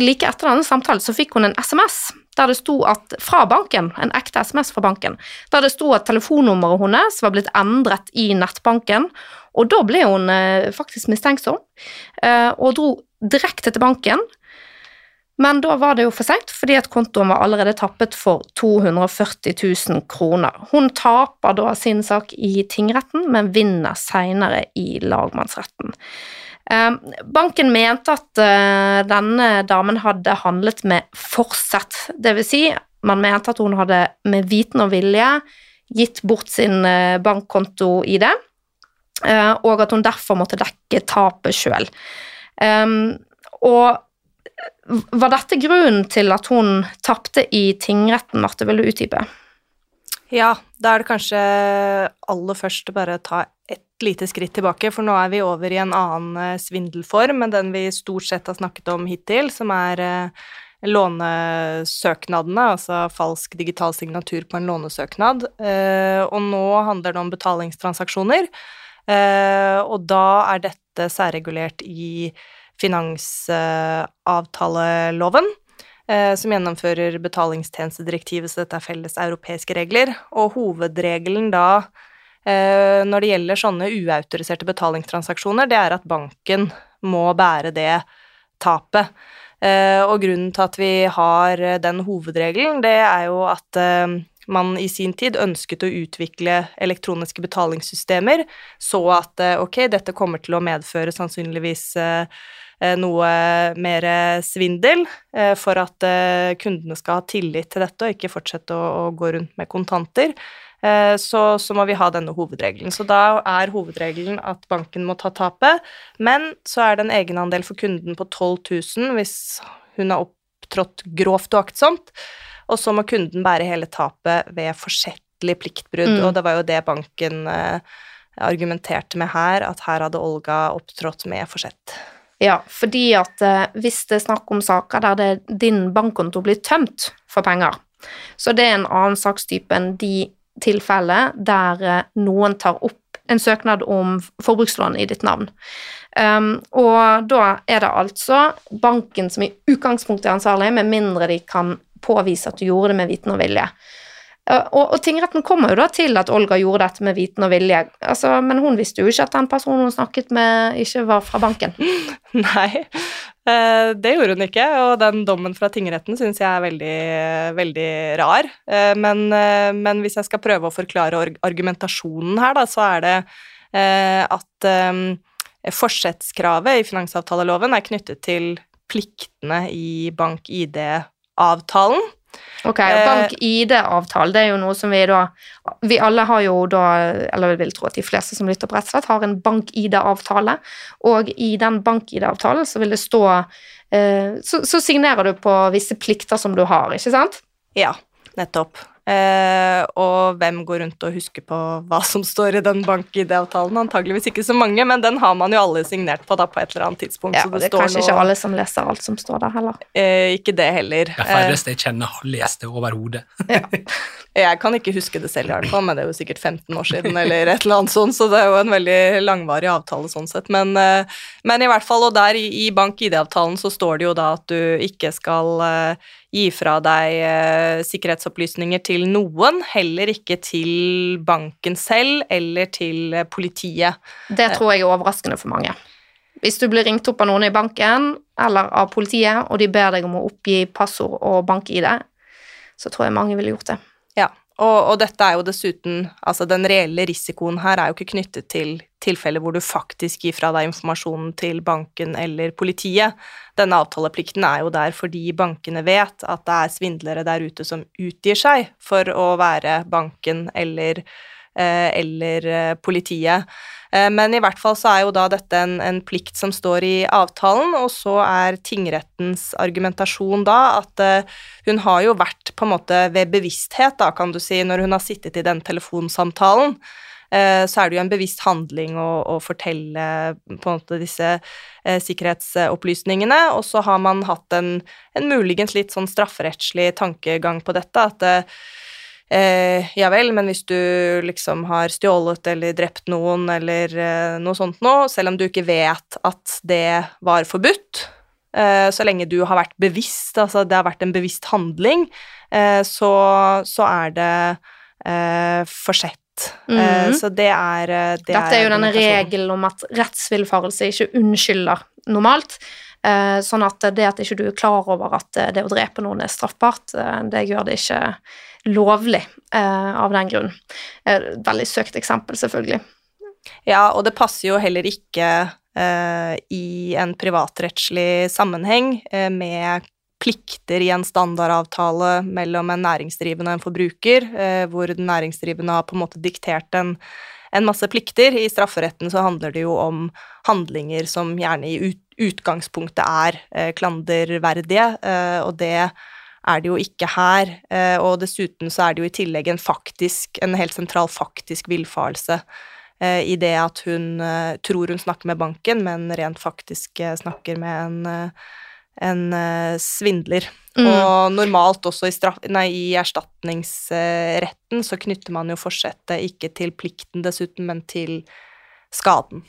Like etter denne samtalen så fikk hun en SMS der det sto at fra banken, en ekte SMS fra banken, der det sto at telefonnummeret hennes var blitt endret i nettbanken, og da ble hun eh, faktisk mistenksom, eh, og dro direkte til banken. Men da var det jo for seint, fordi at kontoen var allerede tappet for 240 000 kroner. Hun taper da sin sak i tingretten, men vinner seinere i lagmannsretten. Ehm, banken mente at eh, denne damen hadde handlet med forsett, dvs. Si, man mente at hun hadde med viten og vilje gitt bort sin eh, bankkonto-ID, eh, og at hun derfor måtte dekke tapet sjøl. Ehm, var dette grunnen til at hun tapte i tingretten, Marte? Vil du utdype? Ja, da er det kanskje aller først bare å ta et lite skritt tilbake, for nå er vi over i en annen eh, svindelform enn den vi stort sett har snakket om hittil, som er eh, lånesøknadene, altså falsk digital signatur på en lånesøknad. Eh, og nå handler det om betalingstransaksjoner, og da er dette særregulert i finansavtaleloven som gjennomfører betalingstjenestedirektivet, så dette er felles europeiske regler. Og hovedregelen da Eh, når det gjelder sånne uautoriserte betalingstransaksjoner, det er at banken må bære det tapet. Eh, og grunnen til at vi har den hovedregelen, det er jo at eh, man i sin tid ønsket å utvikle elektroniske betalingssystemer, så at ok, dette kommer til å medføre sannsynligvis noe mer svindel, for at kundene skal ha tillit til dette og ikke fortsette å, gå rundt med kontanter. Eh, så, så, må vi ha denne hovedregelen. Så da er hovedregelen at banken må ta tapet, men så er det en egenandel for kunden på 12 000 hvis hun har opptrådt grovt og aktsomt, og så må kunden bære hele tapet ved forsettlig pliktbrudd, mm. og det var jo det banken eh, argumenterte med her, at her hadde Olga opptrådt med forsett. Ja, fordi at eh, hvis det er snakk om saker der det, din bankkonto blir tømt for penger, så det er en annen sakstype enn de tilfellene der eh, noen tar opp en søknad om forbrukslån i ditt navn. Um, og da er det altså banken som i utgangspunktet er ansvarlig, med mindre de kan påvise at du gjorde det med viten og vilje. Og, og tingretten kommer jo da til at Olga gjorde dette med viten og vilje, altså, men hun visste jo ikke at den personen hun snakket med, ikke var fra banken. Nei, eh, det gjorde hun ikke, og den dommen fra tingretten syns jeg er veldig, veldig rar. Eh, Men, eh, men hvis jeg skal prøve å forklare argumentasjonen her, da, så er det at forsettskravet i finansavtaleloven er knyttet til pliktene i bank-ID-avtalen. Ok, Eh, Bank-ID-avtale, det er jo noe som vi da Vi alle har jo da, eller jeg vil tro at de fleste som lytter på rett har en bank-ID-avtale, og i den bank-ID-avtalen så vil det stå eh, så, så signerer du på visse plikter som du har, ikke sant? Ja, nettopp. Eh, og hvem går rundt og husker på hva som står i den bank-ID-avtalen? Antageligvis ikke så mange, men den har man jo alle signert på da på et eller annet tidspunkt. Ja, og det, det er kanskje noe, ikke alle som leser alt som står der heller. Eh, ikke det heller. De færreste jeg kjenner, har lest det overhodet. ja. jeg kan ikke huske det selv, i hvert fall, men det er jo sikkert 15 år siden, eller et eller annet sånt, så det er jo en veldig langvarig avtale sånn sett. Men, eh, men i hvert fall, og der i, i bank-ID-avtalen så står det jo da at du ikke skal eh, gi fra deg eh, sikkerhetsopplysninger til noen, heller ikke til banken selv eller til eh, politiet. Det tror jeg er overraskende for mange. Hvis du blir ringt opp av noen i banken eller av politiet, og de ber deg om å oppgi passord og bank-ID, så tror jeg mange ville gjort det. Ja, og, og dette er jo dessuten Altså, den reelle risikoen her er jo ikke knyttet til tilfeller hvor du faktisk gir fra deg informasjonen til banken eller politiet. Denne avtaleplikten er jo der fordi bankene vet at det er svindlere der ute som utgir seg for å være banken eller, eh, eller eh, politiet. Eh, Men i hvert fall så er jo da dette en, en plikt som står i avtalen, og så er tingrettens argumentasjon da at hun har jo vært på en måte ved bevissthet, da kan du si, når hun har sittet i den telefonsamtalen. Eh, Så er det jo en bevisst handling å, å fortelle på en måte disse eh, sikkerhetsopplysningene, og så har man hatt en, en muligens litt sånn strafferettslig tankegang på dette, at eh, ja vel, men hvis du liksom har stjålet eller drept noen eller eh, noe sånt nå, selv om du ikke vet at det var forbudt, eh, så lenge du har vært bevisst, altså det har vært en bevisst handling, eh, så, så er det forsett. Mhm. så det er eh, det Dette er jo denne regelen om at rettsvillfarelse ikke unnskylder normalt. Eh, sånn at det at ikke du er klar over at det å drepe noen er straffbart, det gjør det ikke lovlig av den grunn. Veldig søkt eksempel, selvfølgelig. Ja, og det passer jo heller ikke i en privatrettslig sammenheng med plikter i en standardavtale mellom en næringsdrivende og en forbruker, eh, hvor den næringsdrivende har på en måte diktert en, en masse plikter. I strafferetten så handler det jo om handlinger som gjerne i utgangspunktet er eh, klanderverdige, eh, og det er det jo ikke her. Og dessuten så er det jo i tillegg en faktisk, en helt sentral faktisk villfarelse i det at hun tror hun snakker med banken, men rent faktisk snakker med en, en eh, svindler. Mm. Og normalt også i, straff, nei, i erstatningsretten så knytter man jo forsettet ikke til plikten dessuten, men til skaden.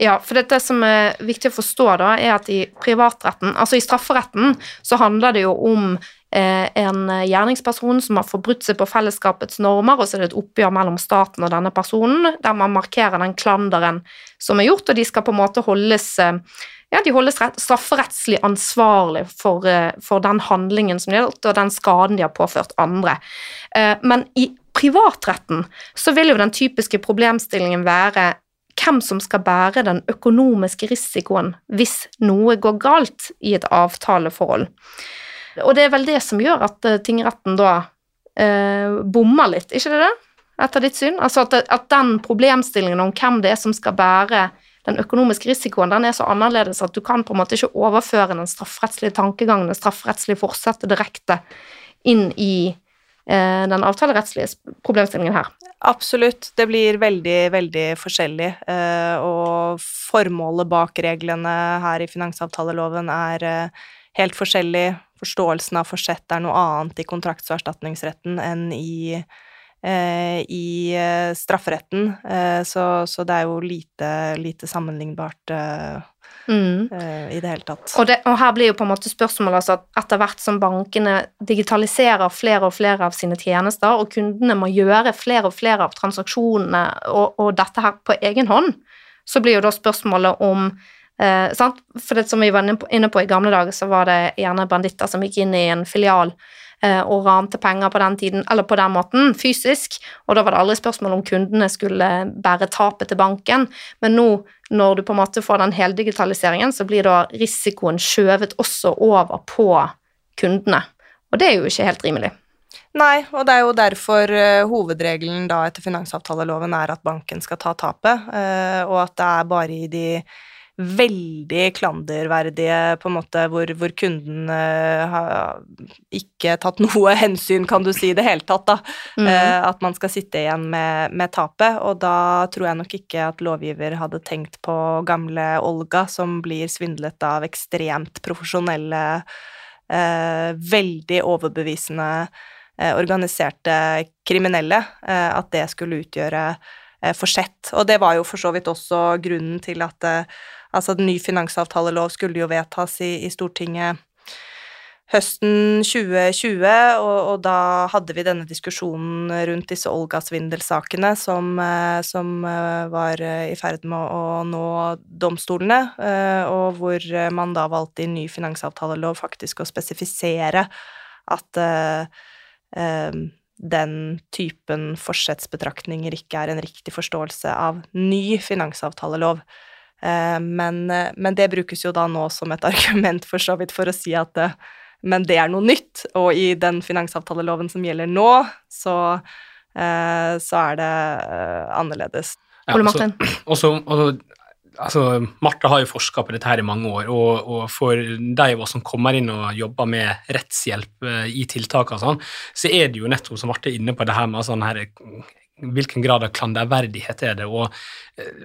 Ja, for det som er viktig å forstå, da, er at i privatretten, altså i strafferetten, så handler det jo om eh, en gjerningsperson som har forbrutt seg på fellesskapets normer, og så er det et oppgjør mellom staten og denne personen, der man markerer den klanderen som er gjort, og de skal på en måte holdes eh, ja, de holdes strafferettslig ansvarlig for, eh, for den handlingen som de har gjort, og den skaden de har påført andre. Eh, men i privatretten så vil jo den typiske problemstillingen være hvem som skal bære den økonomiske risikoen hvis noe går galt i et avtaleforhold. Og det er vel det som gjør at eh, tingretten da eh, bommer litt, ikke det det? Etter ditt syn? Altså at, at den problemstillingen om hvem det er som skal bære den økonomiske risikoen, den er så annerledes at du kan på en måte ikke overføre den strafferettslige tankegangen, det strafferettslige forsettet direkte inn i eh, den avtalerettslige problemstillingen her. Absolutt. Det blir veldig, veldig forskjellig. eh, Og formålet bak reglene her i finansavtaleloven er eh, helt forskjellig. Forståelsen av forsett er noe annet i kontrakts- og erstatningsretten enn i, i eh, strafferetten, eh, så, så, det er jo lite, lite sammenlignbart eh, mm. i det hele tatt. Og, det, og, her blir jo på en måte spørsmålet altså at etter hvert som bankene digitaliserer flere og flere av sine tjenester, og kundene må gjøre flere og flere av transaksjonene og, og dette her på egen hånd, så blir jo da spørsmålet om Eh, For det som vi var inne på i gamle dager, så var det gjerne banditter som gikk inn i en filial Eh, og rante penger på den tiden, eller på den måten, fysisk. Og da var det aldri spørsmål om kundene skulle bære tapet til banken. Men nå, når du på en måte får den heldigitaliseringen, så blir da risikoen skjøvet også over på kundene. Og det er jo ikke helt rimelig. Nei, og det er jo derfor uh, hovedregelen da etter finansavtaleloven er at banken skal ta tapet, uh, og at det er bare i de veldig klanderverdige, på en måte, hvor, hvor kunden uh, har ikke tatt noe hensyn, kan du si, i det hele tatt, da. Mm. Uh, at man skal sitte igjen med, med, tapet. Og da tror jeg nok ikke at lovgiver hadde tenkt på gamle Olga, som blir svindlet av ekstremt profesjonelle, uh, veldig overbevisende organiserte kriminelle, at det skulle utgjøre forsett. Og det var jo for så vidt også grunnen til at Altså, nye finansavtalelov skulle jo vedtas i, i Stortinget høsten 2020, og, og, da hadde vi denne diskusjonen rundt disse Olga-svindelsakene som, eh, som, eh, var eh, i ferd med å, nå domstolene, og hvor man da valgte i ny finansavtalelov faktisk å spesifisere at den typen forsettsbetraktninger ikke er en riktig forståelse av ny finansavtalelov. Eh, men, eh, men, det brukes jo da nå som et argument for så vidt for å si at det, men det er noe nytt, og i den finansavtaleloven som gjelder nå, så, så er det annerledes. Ja, Martin? Også, også, altså, Marte har jo forska på dette her i mange år, og, og, for de av oss som kommer inn og jobber med rettshjelp i tiltak, og sånn, så er det jo nettopp som Marte er inne på det her med sånn her hvilken grad av klanderverdighet er det? Og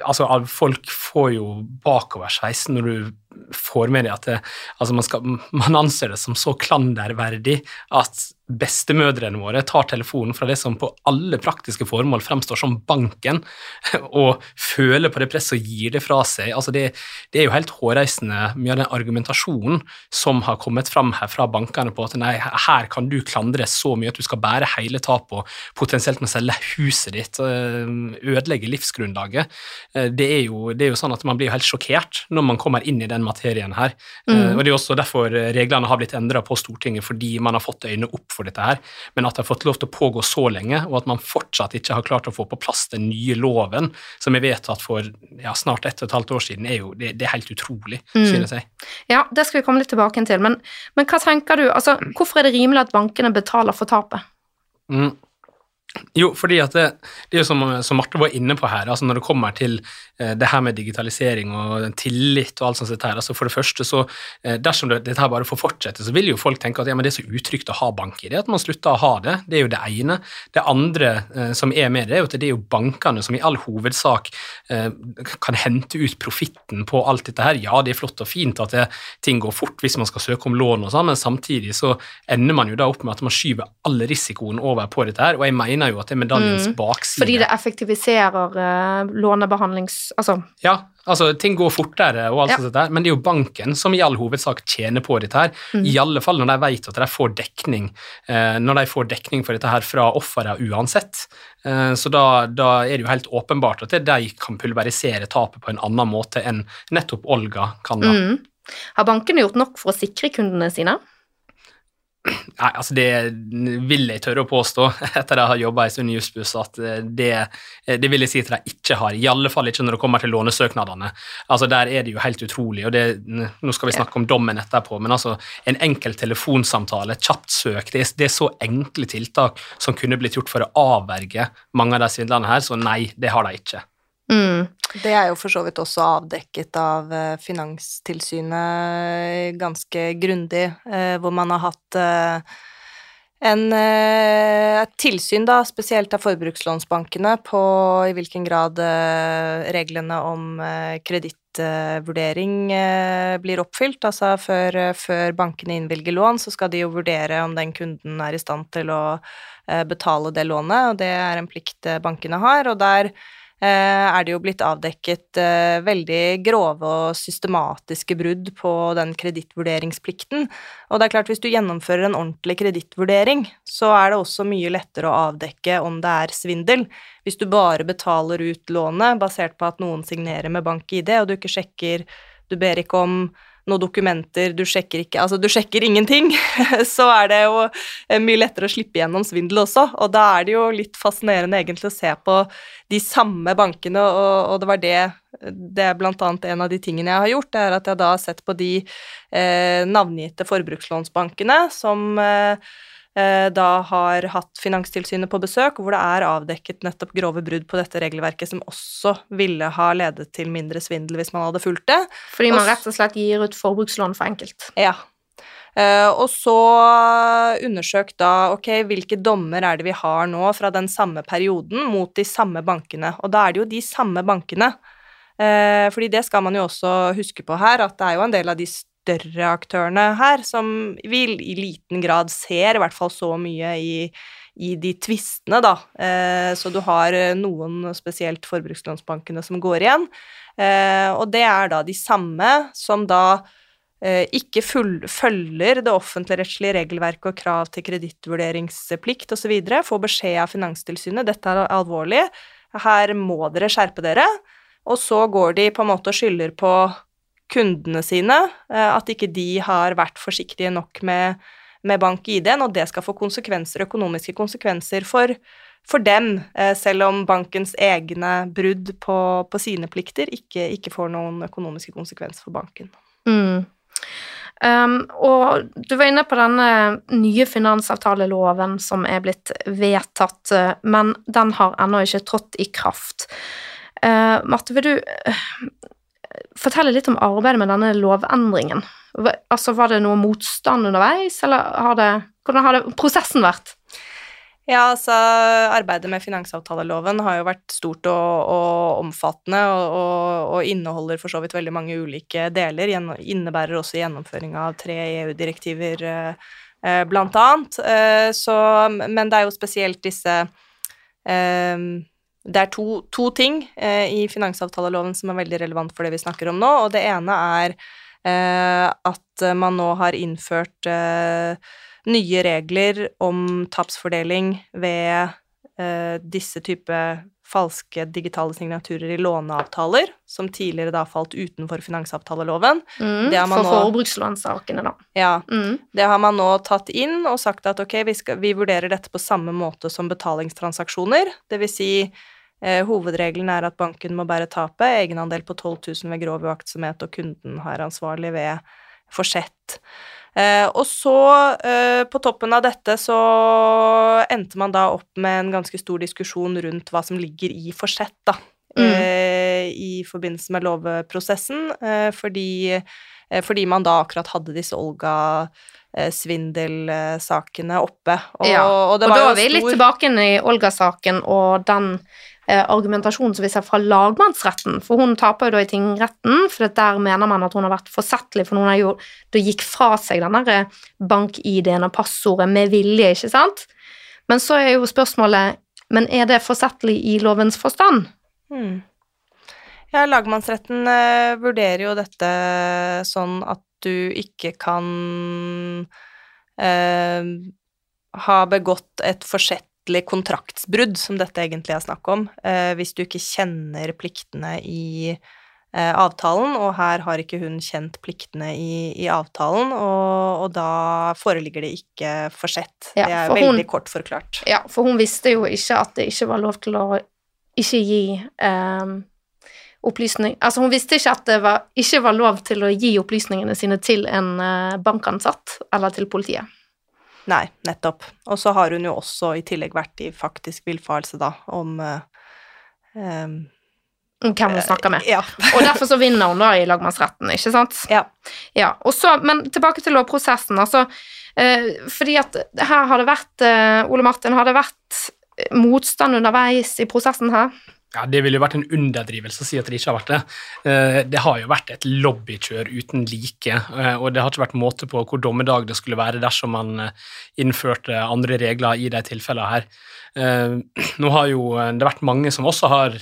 altså, folk får jo bakoversveis når du får med deg at det, altså man, skal, man, anser det som så klanderverdig at bestemødrene våre tar telefonen fra det som på alle praktiske formål fremstår som banken, og føler på det presset og gir det fra seg. Altså det, det, er jo helt hårreisende mye av den argumentasjonen som har kommet fram her fra bankene på at nei, her kan du klandre så mye at du skal bære hele tapet og potensielt må selge huset ditt, ødelegge livsgrunnlaget. Eh, det er, jo, det er, jo, sånn at man blir helt sjokkert når man kommer inn i den materien her. Eh, mm. Og Det er også derfor reglene har blitt endra på Stortinget, fordi man har fått øynene opp for dette her. Men at det har fått lov til å pågå så lenge, og at man fortsatt ikke har klart å få på plass den nye loven som er vedtatt for ja, snart ett og et halvt år siden, er jo det, det er helt utrolig, mm. synes jeg. Ja, det skal vi komme litt tilbake til. Men, men hva tenker du, altså, hvorfor er det rimelig at bankene betaler for tapet? Mm. Jo, fordi at det, det er jo som, som, Marte var inne på her, altså når det kommer til eh, det her med digitalisering og tillit og alt sånt her, altså for det første så eh, Dersom det, dette her bare får fortsette, så vil jo folk tenke at ja, men det er så utrygt å ha bank i det, at man slutter å ha det. Det er jo det ene. Det andre eh, som er med det, er jo at det er jo bankene som i all hovedsak kan hente ut profitten på alt dette her. Ja, det er flott og fint at det, ting går fort hvis man skal søke om lån og sånn, men samtidig så ender man jo da opp med at man skyver all risikoen over på dette her, og jeg mener mener jo at det er medaljens mm. bakside. Fordi det effektiviserer uh, lånebehandlings... Altså Ja, altså ting går fortere og alt ja. sånt der, men det er jo banken som i all hovedsak tjener på dette her. Mm. I alle fall når de vet at de får dekning, uh, når de får dekning for dette her fra offeret uansett. Uh, så da, da, er det jo helt åpenbart at de kan pulverisere tapet på en annen måte enn nettopp Olga kan da. Mm. Har bankene gjort nok for å sikre kundene sine? Nei, altså det vil jeg tørre å påstå, etter at jeg har jobba en stund i Jussbuss, at det, det, vil jeg si at de ikke har. I alle fall ikke når det kommer til lånesøknadene. Altså Der er det jo helt utrolig. og det, Nå skal vi snakke om dommen etterpå, men altså en enkel telefonsamtale, et kjapt søk, det er, det er, så enkle tiltak som kunne blitt gjort for å avverge mange av de svindlene her, så nei, det har de ikke. Mm. Det er jo for så vidt også avdekket av eh, Finanstilsynet ganske grundig, eh, hvor man har hatt eh, en et tilsyn, da, spesielt av forbrukslånsbankene, på i hvilken grad reglene om kredittvurdering blir oppfylt. Altså før, før bankene innvilger lån, så skal de jo vurdere om den kunden er i stand til å betale det lånet, og det er en plikt bankene har. og der er det jo blitt avdekket eh, veldig grove og systematiske brudd på den kredittvurderingsplikten. Og det er klart, hvis du gjennomfører en ordentlig kredittvurdering, så er det også mye lettere å avdekke om det er svindel. Hvis du bare betaler ut lånet basert på at noen signerer med bank-ID, og du ikke sjekker Du ber ikke om noen dokumenter, du sjekker ikke Altså, du sjekker ingenting, så er det jo eh, mye lettere å slippe gjennom svindel også. Og da er det jo litt fascinerende egentlig å se på de samme bankene, og, og det var det det er blant annet en av de tingene jeg har gjort, det er at jeg da har sett på de eh, navngitte forbrukslånsbankene som eh, da har hatt Finanstilsynet på besøk, hvor det er avdekket nettopp grove brudd på dette regelverket, som også ville ha ledet til mindre svindel hvis man hadde fulgt det. Fordi man rett og slett gir ut forbrukslån for enkelt? Ja. Uh, og så undersøk da ok, hvilke dommer er det vi har nå fra den samme perioden mot de samme bankene. Og da er det jo de samme bankene. Fordi det skal man jo også huske på her, at det er jo en del av de større aktørene her, som vi i liten grad ser i hvert fall så mye i, i de tvistene, da. Eh, så du har eh, noen, spesielt forbrukslånsbankene, som går igjen. Eh, og det er da de samme som da eh, ikke full, følger det offentligrettslige regelverket og krav til kredittvurderingsplikt osv., får beskjed av Finanstilsynet dette er alvorlig, her må dere skjerpe dere. Og så går de på en måte og skylder på kundene sine, eh, at ikke de har vært forsiktige nok med, med bank-ID-en, og det skal få konsekvenser, økonomiske konsekvenser for, for dem, eh, selv om bankens egne brudd på, på sine plikter ikke, ikke, får noen økonomiske konsekvenser for banken. Mm. Um, og du var inne på denne nye finansavtaleloven som er blitt vedtatt, eh, men den har ennå ikke trådt i kraft. Uh, Marte, vil du fortelle litt om arbeidet med denne lovendringen. Altså, Var det noe motstand underveis, eller har det, hvordan har det prosessen vært? Ja, altså Arbeidet med finansavtaleloven har jo vært stort og, og omfattende, og, og, og, inneholder for så vidt veldig mange ulike deler. Innebærer også gjennomføring av tre EU-direktiver, eh, eh, blant annet. Eh, så, men det er jo spesielt disse eh, det er to, to ting eh, i finansavtaleloven som er veldig relevant for det vi snakker om nå, og det ene er eh, at man nå har innført eh, nye regler om tapsfordeling ved eh, disse type falske digitale signaturer i låneavtaler, som tidligere da falt utenfor finansavtaleloven. Mm, for forbrukslånssakene, da. Ja. Mm. Det har man nå tatt inn og sagt at ok, vi, skal, vi vurderer dette på samme måte som betalingstransaksjoner, det vil si Eh, hovedregelen er at banken må bære tapet, egenandel på 12 000 ved grov uaktsomhet, og kunden har ansvarlig ved forsett. Eh, og så, eh, på toppen av dette, så endte man da opp med en ganske stor diskusjon rundt hva som ligger i forsett, da. Mm. Eh, I forbindelse med lovprosessen, fordi, fordi man da akkurat hadde disse Olga svindelsakene oppe. Og, ja, og, og da er vi stor... litt tilbake i Olga-saken og den argumentasjon som vi ser fra lagmannsretten, for hun taper jo da i tingretten, for der mener man at hun har vært forsettlig, for hun har jo da gikk fra seg den derre bank-ID-en og passordet med vilje, ikke sant? Men så er jo spørsmålet men er det forsettlig i lovens forstand? Hmm. Ja, lagmannsretten uh, vurderer jo dette sånn at du ikke kan eh, ha begått et forsett egentlig kontraktsbrudd, som dette egentlig er snakk om, eh, hvis du ikke kjenner pliktene i eh, avtalen, og her har ikke hun kjent pliktene i, i avtalen, og, og, da foreligger det ikke forsett. Ja, det er veldig hun, kort forklart. Ja, for hun visste jo ikke at det ikke var lov til å ikke gi eh, opplysning Altså, hun visste ikke at det var, ikke var lov til å gi opplysningene sine til en eh, bankansatt eller til politiet. Nei, nettopp. Og så har hun jo også i tillegg vært i faktisk villfarelse, da, om um, hvem hun snakker med. Ja. Og derfor så vinner hun da i lagmannsretten, ikke sant? ja. Ja, så, Men tilbake til lovprosessen. altså, eh, fordi at her har det vært eh, Ole Martin, har det vært motstand underveis i prosessen her? Ja, Det ville jo vært en underdrivelse å si at det ikke har vært det. Eh, Det har jo vært et lobbykjør uten like, eh, og det har ikke vært måte på hvor dommedag det skulle være dersom man eh, innførte andre regler i de tilfellene her. Nå har jo det vært mange som også har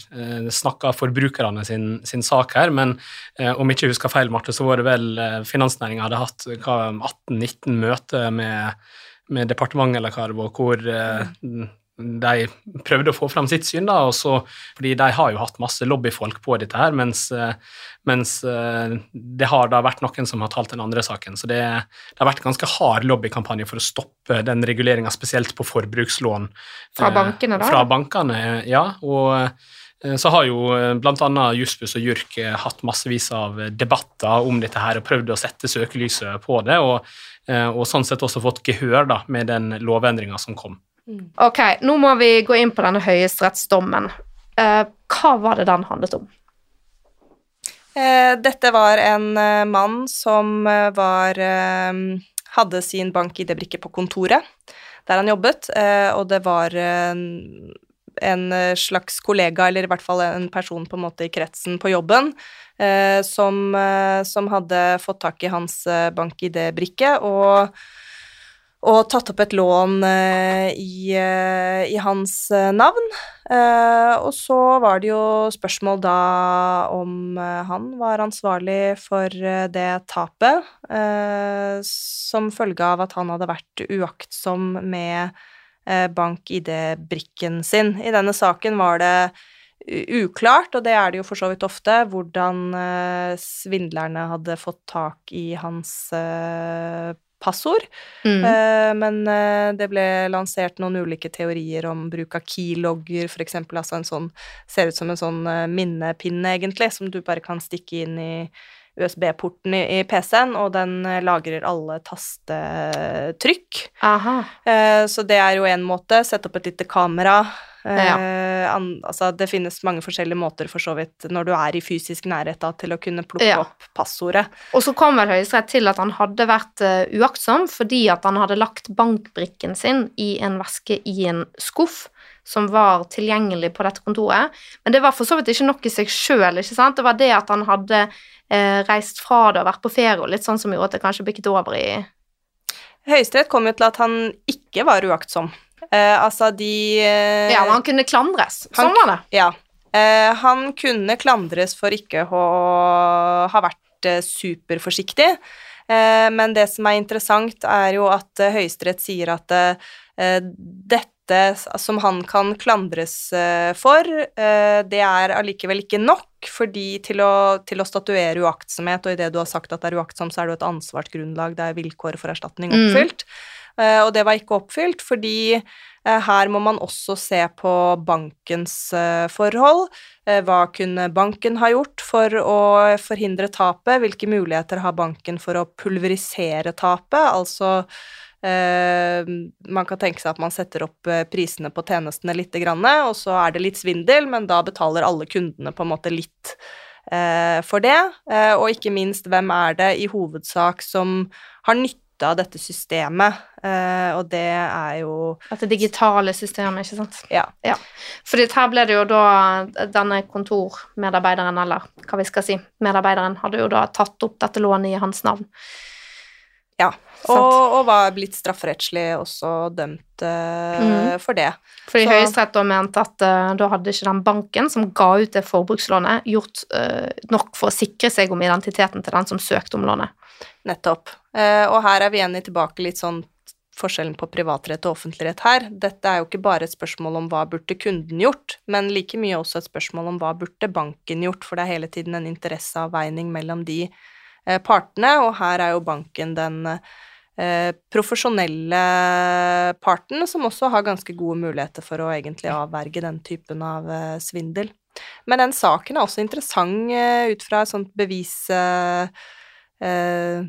snakka forbrukerne sin, sin sak her, men om om ikke jeg husker feil, Marte, så var det vel finansnæringa hadde hatt 18-19 møter med, med departementet eller hva det var, hvor eh, de prøvde å få fram sitt syn, da, og så, fordi de har jo hatt masse lobbyfolk på dette her, mens, eh, mens eh, det har da vært noen som har talt den andre saken. Så det, det har vært ganske hard lobbykampanje for å stoppe den reguleringa, spesielt på forbrukslån. Fra Eh, bankene, da? Fra bankene, ja. Og så har jo bl.a. Jussbuss og JURK hatt massevis av debatter om dette her og prøvd å sette søkelyset på det, og, og sånn sett også fått gehør da, med den lovendringa som kom. Ok, nå må vi gå inn på denne høyesterettsdommen. Eh, hva var det den handlet om? Eh, dette var en eh, mann som eh, var eh, Hadde sin bank-ID-brikke på kontoret der han jobbet, eh, og det var en, slags kollega, eller i hvert fall en person på en måte i kretsen på jobben, som, som hadde fått tak i hans bank-ID-brikke og og tatt opp et lån eh, i, eh, i hans eh, navn. Og så var det jo spørsmål da om han var ansvarlig for det tapet, som følge av at han hadde vært uaktsom med bank-ID-brikken sin. I denne saken var det uklart, og det er det jo for så vidt ofte, hvordan svindlerne hadde fått tak i hans passord. Mm. Eh, men eh, det ble lansert noen ulike teorier om bruk av keylogger, eksempel, altså en sånn Ser ut som en sånn eh, minnepinne, egentlig, som du bare kan stikke inn i USB-porten i, i PC-en, og den lagrer alle tastetrykk. Aha. Eh, så det er jo én måte. Sette opp et lite kamera. Eh, Ja. an, altså, det finnes mange forskjellige måter, for så vidt, når du er i fysisk nærhet da, til å kunne plukke Ja. opp passordet. Og så kom vel Høyesterett til at han hadde vært eh, uaktsom fordi at han hadde lagt bankbrikken sin i en veske i en skuff som var tilgjengelig på dette kontoret. Men det var for så vidt ikke nok i seg sjøl. Det var det at han hadde eh, reist fra det og vært på ferie og litt sånn som gjorde at det kanskje bikket over i Høyesterett kom jo til at han ikke var uaktsom. Eh, altså, de eh, Ja, han kunne klandres. Han- Sånn var det. Ja. Eh, han kunne klandres for ikke å ha vært eh, superforsiktig, eh, men det som er interessant, er jo at eh, Høyesterett sier at dette som han kan klandres for, det er allikevel ikke nok fordi til å, til å statuere uaktsomhet, og idet du har sagt at det er uaktsom, så er det jo et ansvarsgrunnlag, det er vilkår for erstatning Mm. oppfylt. Eh, og det var ikke oppfylt fordi eh, her må man også se på bankens eh, forhold. Eh, hva kunne banken ha gjort for å forhindre tapet? Hvilke muligheter har banken for å pulverisere tapet? Altså eh, man kan tenke seg at man setter opp eh, prisene på tjenestene litt, og så er det litt svindel, men da betaler alle kundene på en måte litt eh, for det. Eh, og ikke minst, hvem er det i hovedsak som har nytte av dette systemet? Eh, og det er jo Dette digitale systemet, ikke sant. Ja. Fordi her ble det jo da denne kontormedarbeideren, eller hva vi skal si, medarbeideren, hadde jo da tatt opp dette lånet i hans navn. Ja, og, og var blitt strafferettslig også dømt uh, mm. for det. Fordi Så- Høyesterett da mente at uh, da hadde ikke den banken som ga ut det forbrukslånet, gjort uh, nok for å sikre seg om identiteten til den som søkte om lånet. Nettopp. Og her er vi igjen i tilbake litt sånn forskjellen på privatrett og offentligrett her. Dette er jo ikke bare et spørsmål om hva burde kunden gjort, men like mye også et spørsmål om hva burde banken gjort, for det er hele tiden en interesseavveining mellom de partene, og her er jo banken den eh, profesjonelle parten, som også har ganske gode muligheter for å egentlig avverge den typen av eh, svindel. Men den saken er også interessant eh, ut fra et sånt bevis... Eh, eh,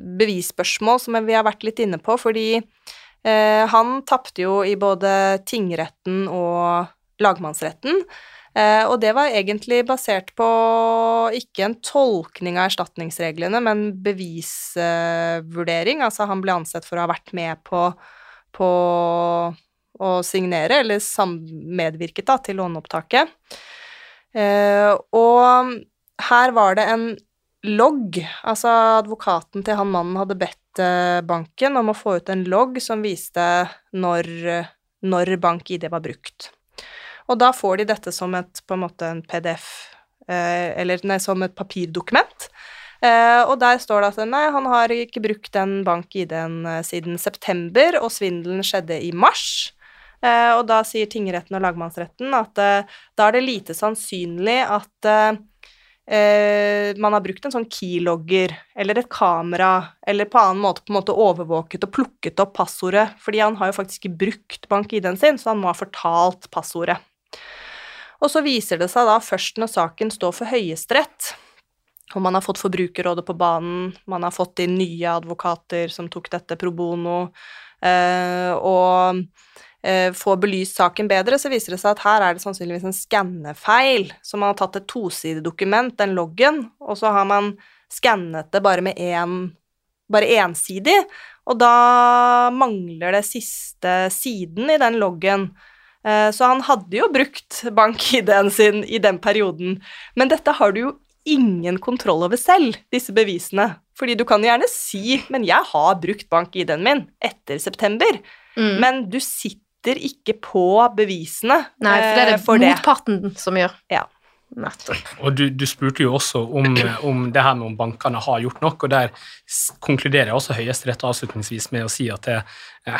bevisspørsmål som vi har vært litt inne på, fordi eh, han tapte jo i både tingretten og lagmannsretten. Eh, og det var egentlig basert på ikke en tolkning av erstatningsreglene, men bevisvurdering. Altså han ble ansett for å ha vært med på, på å signere, eller medvirket da, til låneopptaket. Eh, og her var det en logg, altså advokaten til han mannen hadde bedt eh, banken om å få ut en logg som viste når, når bank-ID var brukt. Og da får de dette som et, på en måte en PDF, eh, eller nei, som et papirdokument. Eh, og der står det at nei, han har ikke brukt den bank-ID-en eh, siden september, og svindelen skjedde i mars. Og da sier tingretten og lagmannsretten at da er det lite sannsynlig at man har brukt en sånn keylogger eller et kamera eller på annen måte på en måte overvåket og plukket opp passordet, fordi han har jo faktisk ikke brukt bank-ID-en sin, så han må ha fortalt passordet. Og så viser det seg da først når saken står for Høyesterett, og man har fått Forbrukerrådet på banen, man har fått inn nye advokater som tok dette pro bono, eh, og eh, får belyst saken bedre, så viser det seg at her er det sannsynligvis en skannefeil. Så man har tatt et tosidedokument, den loggen, og så har man skannet det bare med én bare ensidig, og da mangler det siste siden i den loggen. Eh, så han hadde jo brukt bank-ID-en sin i den perioden. Men dette har du jo ingen kontroll over selv, disse bevisene. Fordi du kan gjerne si 'men jeg har brukt bank-ID-en min etter september', mm. men du sitter ikke på bevisene Nei, for det er det eh, motparten det. som gjør. Ja. Nettopp. Og du, du, spurte jo også om, om det her med om bankene har gjort nok, og der konkluderer også Høyesterett avslutningsvis med å si at det, eh,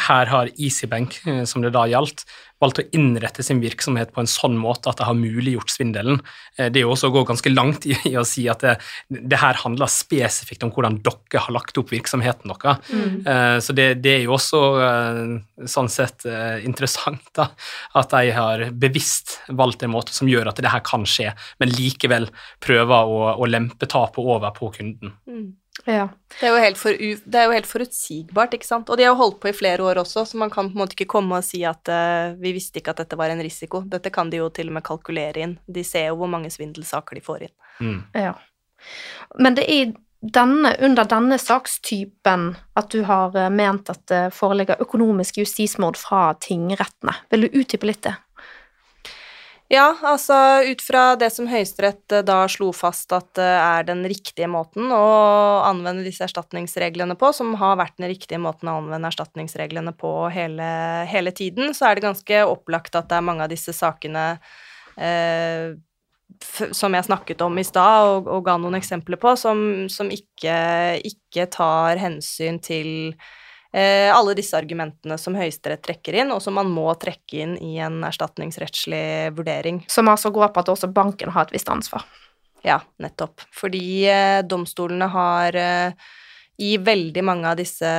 her har EasyBank, eh, som det da gjaldt, valgt å innrette sin virksomhet på en sånn måte at det har muliggjort svindelen. Eh, det er jo også å gå ganske langt i, i å si at det, det, her handler spesifikt om hvordan dere har lagt opp virksomheten deres. Mm. Så det, det, er jo også sånn sett interessant da, at de har bevisst valgt en måte som gjør at det her kan skje, men likevel prøver å, å lempe tapet over på kunden. Mm. Ja. Det er, jo helt for, det er jo helt forutsigbart, ikke sant. Og de har jo holdt på i flere år også, så man kan på en måte ikke komme og si at uh, vi visste ikke at dette var en risiko. Dette kan de jo til og med kalkulere inn. De ser jo hvor mange svindelsaker de får inn. Mm. Ja. Men det er denne, under denne sakstypen at du har eh, ment at det foreligger økonomisk justismord fra tingrettene. Vil du utdype litt det? Ja, altså ut fra det som Høyesterett eh, da slo fast at det er den riktige måten å anvende disse erstatningsreglene på, som har vært den riktige måten å anvende erstatningsreglene på hele, hele tiden, så er det ganske opplagt at det er mange av disse sakene eh, som jeg snakket om i stad og, og, ga noen eksempler på, som, som ikke, ikke tar hensyn til Eh, alle disse argumentene som Høyesterett trekker inn, og som man må trekke inn i en erstatningsrettslig vurdering. Som altså går på at også banken har et visst ansvar? Ja, nettopp. Fordi eh, domstolene har eh, i veldig mange av disse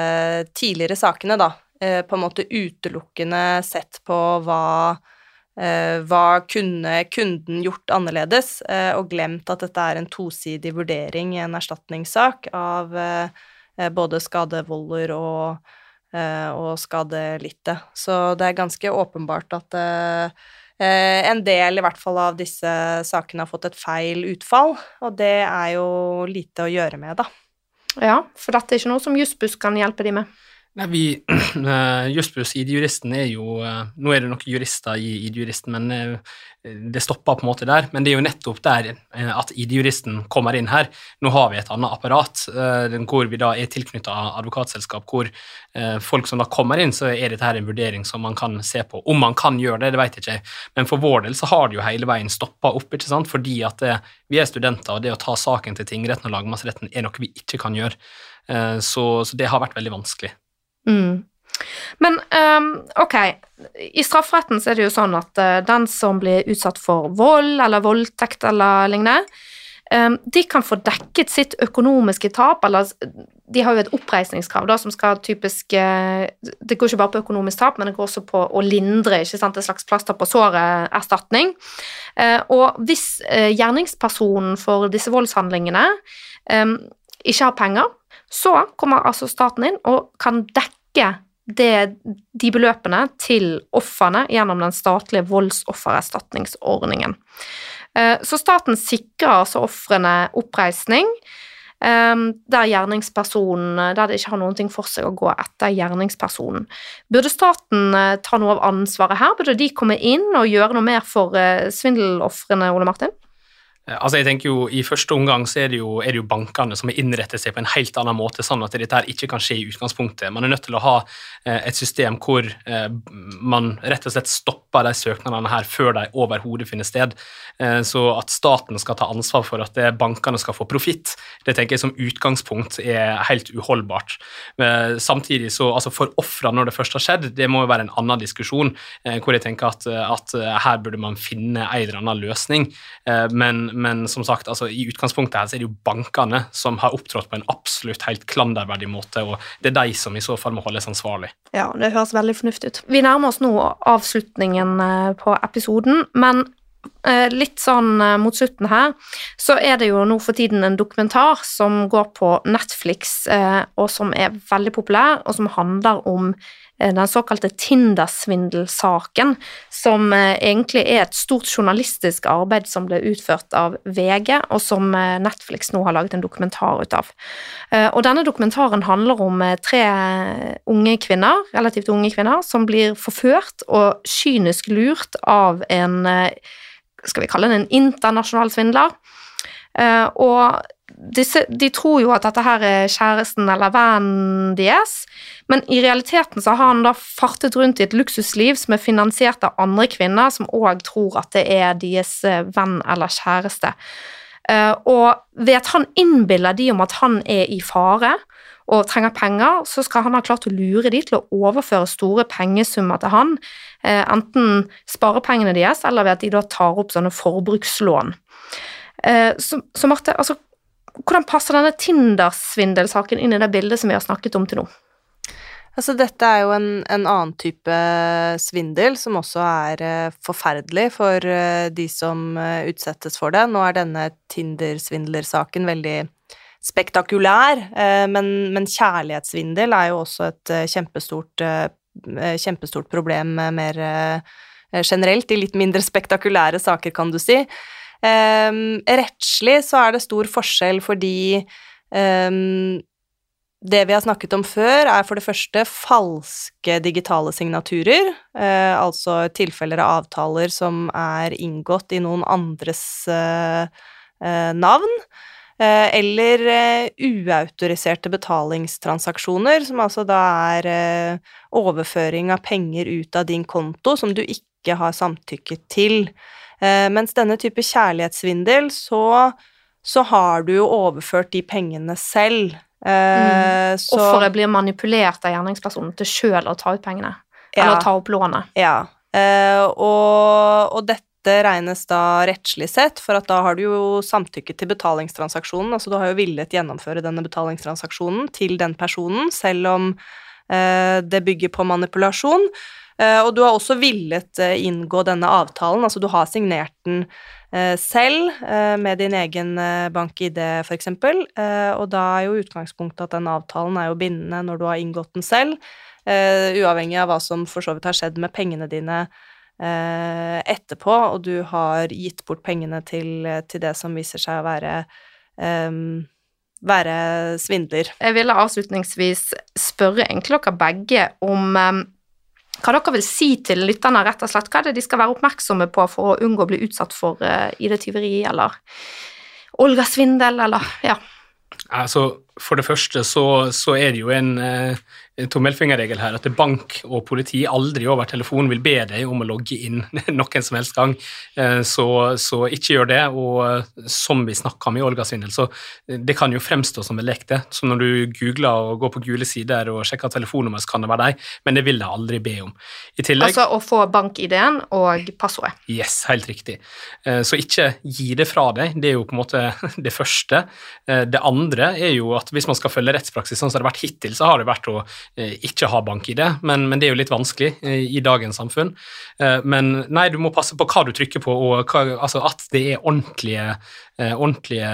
tidligere sakene, da, eh, på en måte utelukkende sett på hva eh, hva kunne kunden gjort annerledes, eh, og glemt at dette er en tosidig vurdering i en erstatningssak av Eh, både skadevolder og, eh, og skadelidte. Så det er ganske åpenbart at eh, en del i hvert fall av disse sakene har fått et feil utfall, og det er jo lite å gjøre med, da. Ja, for dette er ikke noe som Jussbuss kan hjelpe de med? Nei, vi, Jussbuss, ID-juristen, er jo Nå er det nok jurister i ID-juristen, men det stopper på en måte der, men det er jo nettopp der uh, at ID-juristen kommer inn her. Nå har vi et annet apparat eh, hvor vi da er tilknytta advokatselskap, hvor eh, folk som da kommer inn, så er dette her en vurdering som man kan se på. Om man kan gjøre det, det vet jeg ikke, men for vår del så har det jo hele veien stoppa opp, ikke sant, fordi at vi er studenter, og det å ta saken til tingretten og lagmannsretten er noe vi ikke kan gjøre. Så, så det har vært veldig vanskelig. Mm. Men um, ok, i strafferetten så er det jo sånn at uh, den som blir utsatt for vold eller voldtekt eller lignende, um, de kan få dekket sitt økonomiske tap, eller de har jo et oppreisningskrav da, som skal typisk uh, Det går ikke bare på økonomisk tap, men det går også på å lindre ikke sant, et slags plaster på såret-erstatning. Uh, og hvis gjerningspersonen for disse voldshandlingene um, ikke har penger, så kommer altså staten inn og kan dekke det, de beløpene til ofrene gjennom den statlige voldsoffererstatningsordningen. Eh, så staten sikrer altså ofrene oppreisning eh, der gjerningspersonen Der det ikke har noen ting for seg å gå etter gjerningspersonen. Burde staten eh, ta noe av ansvaret her? Burde de komme inn og gjøre noe mer for svindelofrene, Ole Martin? Eh, altså jeg tenker jo I første omgang så er det, jo, er det jo bankene som har innrettet seg på en helt annen måte, sånn at dette her ikke kan skje i utgangspunktet. Man er nødt til å ha eh, et system hvor eh, man rett og slett stopper de søknadene her før de overhodet finner sted. Så at staten skal ta ansvar for at bankene skal få profitt, det tenker jeg som utgangspunkt er helt uholdbart. Samtidig så, altså For ofrene når det først har skjedd, det må jo være en annen diskusjon, hvor jeg tenker at, at her burde man finne en eller annen løsning. men men som sagt, altså, i utgangspunktet her så er det jo bankene som har opptrådt på en absolutt helt klanderverdig måte, og det er de som i så fall må holdes ansvarlig. Ja, det høres veldig fornuftig ut. Vi nærmer oss nå avslutningen eh, på episoden, men eh, litt sånn eh, mot slutten her, så er det jo nå for tiden en dokumentar som går på Netflix, og som er veldig populær, og som handler om den såkalte Tinder-svindelsaken, som eh, egentlig er et stort journalistisk arbeid som ble utført av VG, og som eh, Netflix nå har laget en dokumentar ut av. Og denne dokumentaren handler om tre unge kvinner, relativt unge kvinner, som blir forført og kynisk lurt av en skal vi kalle det en internasjonal svindler. Og disse, de tror jo at dette her er kjæresten eller vennen deres, men i realiteten så har han da fartet rundt i et luksusliv som er finansiert av andre kvinner som òg tror at det er deres eh, venn eller kjæreste. Eh, og ved at han innbiller de om at han er i fare og trenger penger, så skal han ha klart å lure de til å overføre store pengesummer til han, eh, enten sparepengene deres eller ved at de da tar opp sånne forbrukslån. Så, så Marte, altså hvordan passer denne Tinder-svindelsaken inn i det bildet som vi har snakket om til nå? Altså, dette er jo en, en annen type svindel som også er uh, forferdelig for uh, de som utsettes for det. Nå er denne Tinder-svindlersaken veldig spektakulær, men, men, kjærlighetssvindel er jo også et kjempestort, kjempestort problem mer generelt, i litt mindre spektakulære saker, kan du si. Um, rettslig så er det stor forskjell fordi um, det vi har snakket om før, er for det første falske digitale signaturer, eh, altså tilfeller av avtaler som er inngått i noen andres eh, navn, navn. Eller uautoriserte betalingstransaksjoner, som altså da er overføring av penger ut av din konto som du ikke har samtykket til. Eh, mens denne type kjærlighetssvindel, så, så har du jo overført de pengene selv. Mm. mm. Offeret blir manipulert av gjerningspersonen til sjøl å ta ut pengene. Ja. Eller ta opp lånet. Ja. Eh, og, og dette regnes da rettslig sett, for at da har du jo samtykket til betalingstransaksjonen, altså du har jo villet gjennomføre denne betalingstransaksjonen til den personen, selv om eh, det bygger på manipulasjon. Eh, og du har også villet eh, inngå denne avtalen, altså du har signert den eh, selv med din egen bank-ID, f.eks., og da er jo utgangspunktet at den avtalen er jo bindende når du har inngått den selv, uavhengig av hva som for så vidt har skjedd med pengene dine etterpå, og du har gitt bort pengene til, til det som viser seg å være um, være svindler. Jeg ville avslutningsvis spørre egentlig dere begge om hva dere vil si til lytterne, rett og slett. Hva er det de skal være oppmerksomme på for å unngå å bli utsatt for uh, ID-tyveri eller Olga-svindel, eller ja. Altså, for det første så, så er det jo en, eh, tommelfingerregel her at bank og politi aldri over telefon vil be deg om å logge inn noen som helst gang. Eh, så, så ikke gjør det. Og eh, som vi snakka om i Olga-svindel, så eh, det kan jo fremstå som en lek, det. Så når du googler og går på gule sider og sjekker telefonnummer, så kan det være deg, men det vil jeg aldri be om. I tillegg Altså å få bank-ID-en og passordet. Yes, helt riktig. Så ikke gi det fra deg, det er jo på en måte det første. Det andre er jo at hvis man skal følge rettspraksis sånn som det har vært hittil, så har det vært å ikke ha bank-ID, men, men, det er jo litt vanskelig i dagens samfunn. Men nei, du må passe på hva du trykker på, og hva, altså at det er ordentlige, ordentlige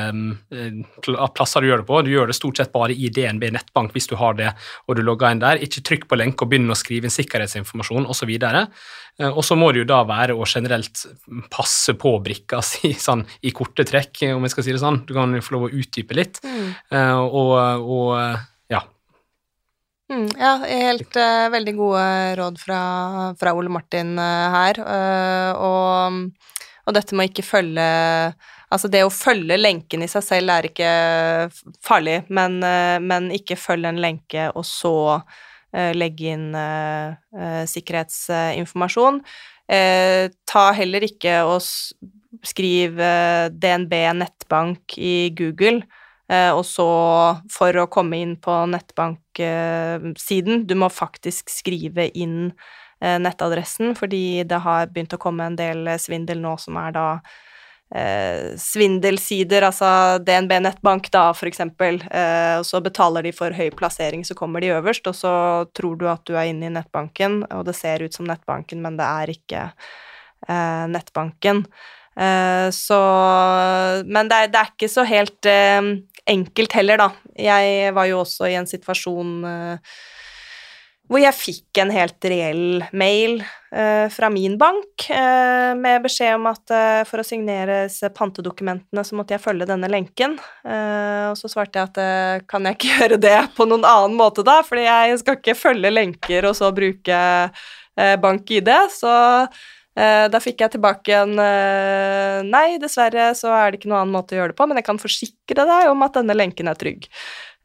plasser du gjør det på. Du gjør det stort sett bare i DNB nettbank hvis du har det og du logger inn der. Ikke trykk på lenke og begynn å skrive inn sikkerhetsinformasjon osv. Og så må det jo da være å generelt passe på brikka si sånn i korte trekk, om jeg skal si det sånn. Du kan jo få lov å utdype litt. Mm. og, og. Mm, ja, helt uh, veldig gode råd fra, fra Ole Martin uh, her. Uh, og, og, dette med å ikke følge Altså, det å følge lenken i seg selv er ikke farlig, men, men ikke følg en lenke og så legge inn sikkerhetsinformasjon. ta heller ikke og skriv DNB nettbank i Google og så, for å komme inn på nettbanksiden, du må faktisk skrive inn eh, nettadressen, fordi det har begynt å komme en del svindel nå som er da eh, svindelsider, altså DNB nettbank, da, for eksempel, eh, og så betaler de for høy plassering, så kommer de øverst, og så tror du at du er inne i nettbanken, og det ser ut som nettbanken, men det er ikke eh, nettbanken. Eh, så Men det er, det er, ikke så helt enkelt heller, da. Jeg var jo også i en situasjon uh, hvor jeg fikk en helt reell mail uh, fra min bank uh, med beskjed om at for å signere pantedokumentene så måtte jeg følge denne lenken. og så svarte jeg at kan jeg ikke gjøre det på noen annen måte, da, fordi jeg skal ikke følge lenker og så bruke bank-ID. Så da fikk jeg tilbake en eh, Nei, dessverre så er det ikke noen annen måte å gjøre det på, men jeg kan forsikre deg om at denne lenken er trygg.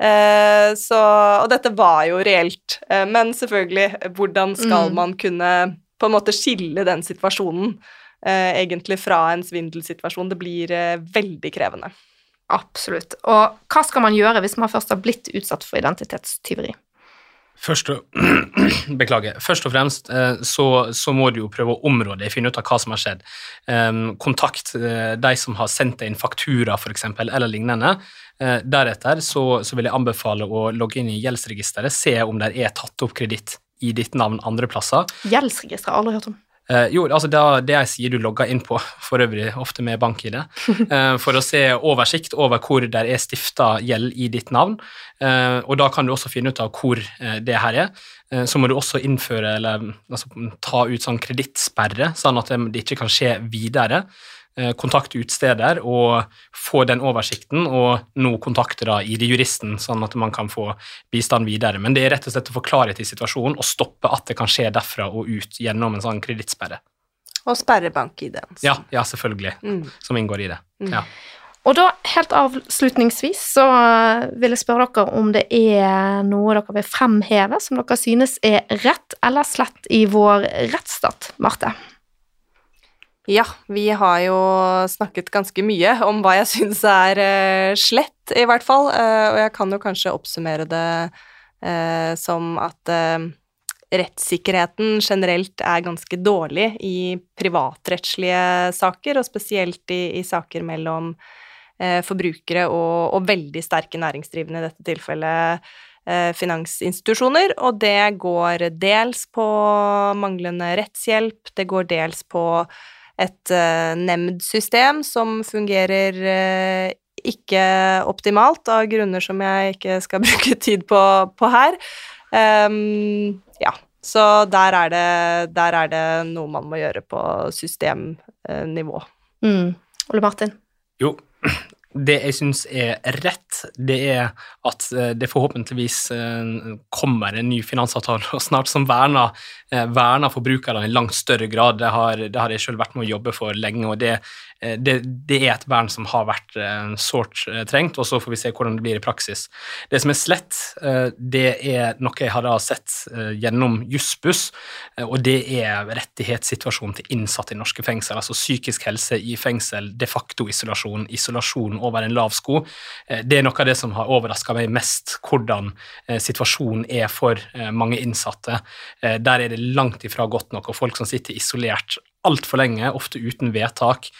Eh, så, og dette var jo reelt, men selvfølgelig, hvordan skal mm. man kunne på en måte skille den situasjonen egentlig fra en svindelsituasjon? Det blir veldig krevende. Absolutt. Og hva skal man gjøre hvis man først har blitt utsatt for identitetstyveri? Først og, beklager. Først og fremst eh, så, så, må du jo prøve å område finne ut av hva som har skjedd. Kontakt eh, de som har sendt deg inn faktura, f.eks., eller lignende. Eh, deretter så, så, vil jeg anbefale å logge inn i gjeldsregisteret, se om det er tatt opp kreditt i ditt navn andre plasser. Gjeldsregisteret har jeg aldri hørt om. Uh, jo, altså det, det er ei side du logger inn på, for øvrig ofte med bank-ID, uh, for å se oversikt over hvor det er stifta gjeld i ditt navn. Uh, og da kan du også finne ut av hvor det her er. så må du også innføre, eller altså, ta ut sånn kredittsperre, sånn at det ikke kan skje videre. Eh, kontakte utsteder og få den oversikten, og nå kontakte da ID-juristen, sånn at man kan få bistand videre. Men det er rett og slett å få klarhet i situasjonen og stoppe at det kan skje derfra og ut gjennom en sånn kredittsperre. Og sperre bank-ID-en. Ja, ja, selvfølgelig. Mm. Som inngår i det. Mm. Ja. Og da, helt avslutningsvis, så vil jeg spørre dere om det er noe dere vil fremheve som dere synes er rett eller slett i vår rettsstat, Marte? Ja, vi har jo snakket ganske mye om hva jeg syns er uh, slett, i hvert fall. Uh, og jeg kan jo kanskje oppsummere det uh, som at rettssikkerheten generelt er ganske dårlig i privatrettslige saker, og spesielt i, i saker mellom forbrukere og, og, veldig sterke næringsdrivende, i dette tilfellet finansinstitusjoner, og det går dels på manglende rettshjelp, det går dels på et uh, nemndsystem som fungerer uh, ikke optimalt, av grunner som jeg ikke skal bruke tid på, på her. Um, ja, så der er, det, der er, det, noe man må gjøre på systemnivå. Mm. Ole Martin? Jo, det jeg syns er rett, det er at eh, det forhåpentligvis eh, kommer en ny finansavtale snart som verner, eh, verner forbrukerne i langt større grad. Det har, det har jeg selv vært med å jobbe for lenge, og det, det, det er et vern som har vært sårt trengt, og så får vi se hvordan det blir i praksis. Det som er slett, det er noe jeg har sett gjennom Jussbuss, og det er rettighetssituasjonen til innsatte i norske fengsel, altså psykisk helse i fengsel, de facto isolasjon, isolasjon over en lav sko. Det er noe av det som har overraska meg mest hvordan eh, situasjonen er for eh, mange innsatte. Eh, der er det langt ifra godt nok, og folk som sitter isolert altfor lenge, ofte uten vedtak,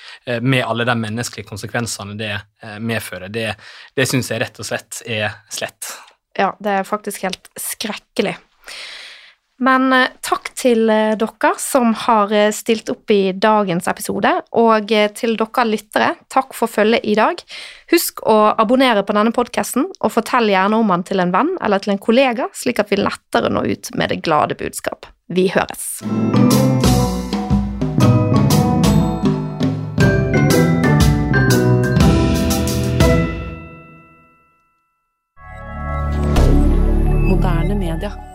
med alle de menneskelige konsekvensene det medfører. Det, det syns jeg rett og slett er slett. Ja, det er faktisk helt skrekkelig. Men eh, takk til eh, dere som har eh, stilt opp i dagens episode, og til dere lyttere, takk for følget i dag. Husk å abonnere på denne podkasten, og fortell gjerne om den til en venn eller til en kollega, slik at vi lettere når ut med det glade budskap. Vi høres. rien de rien.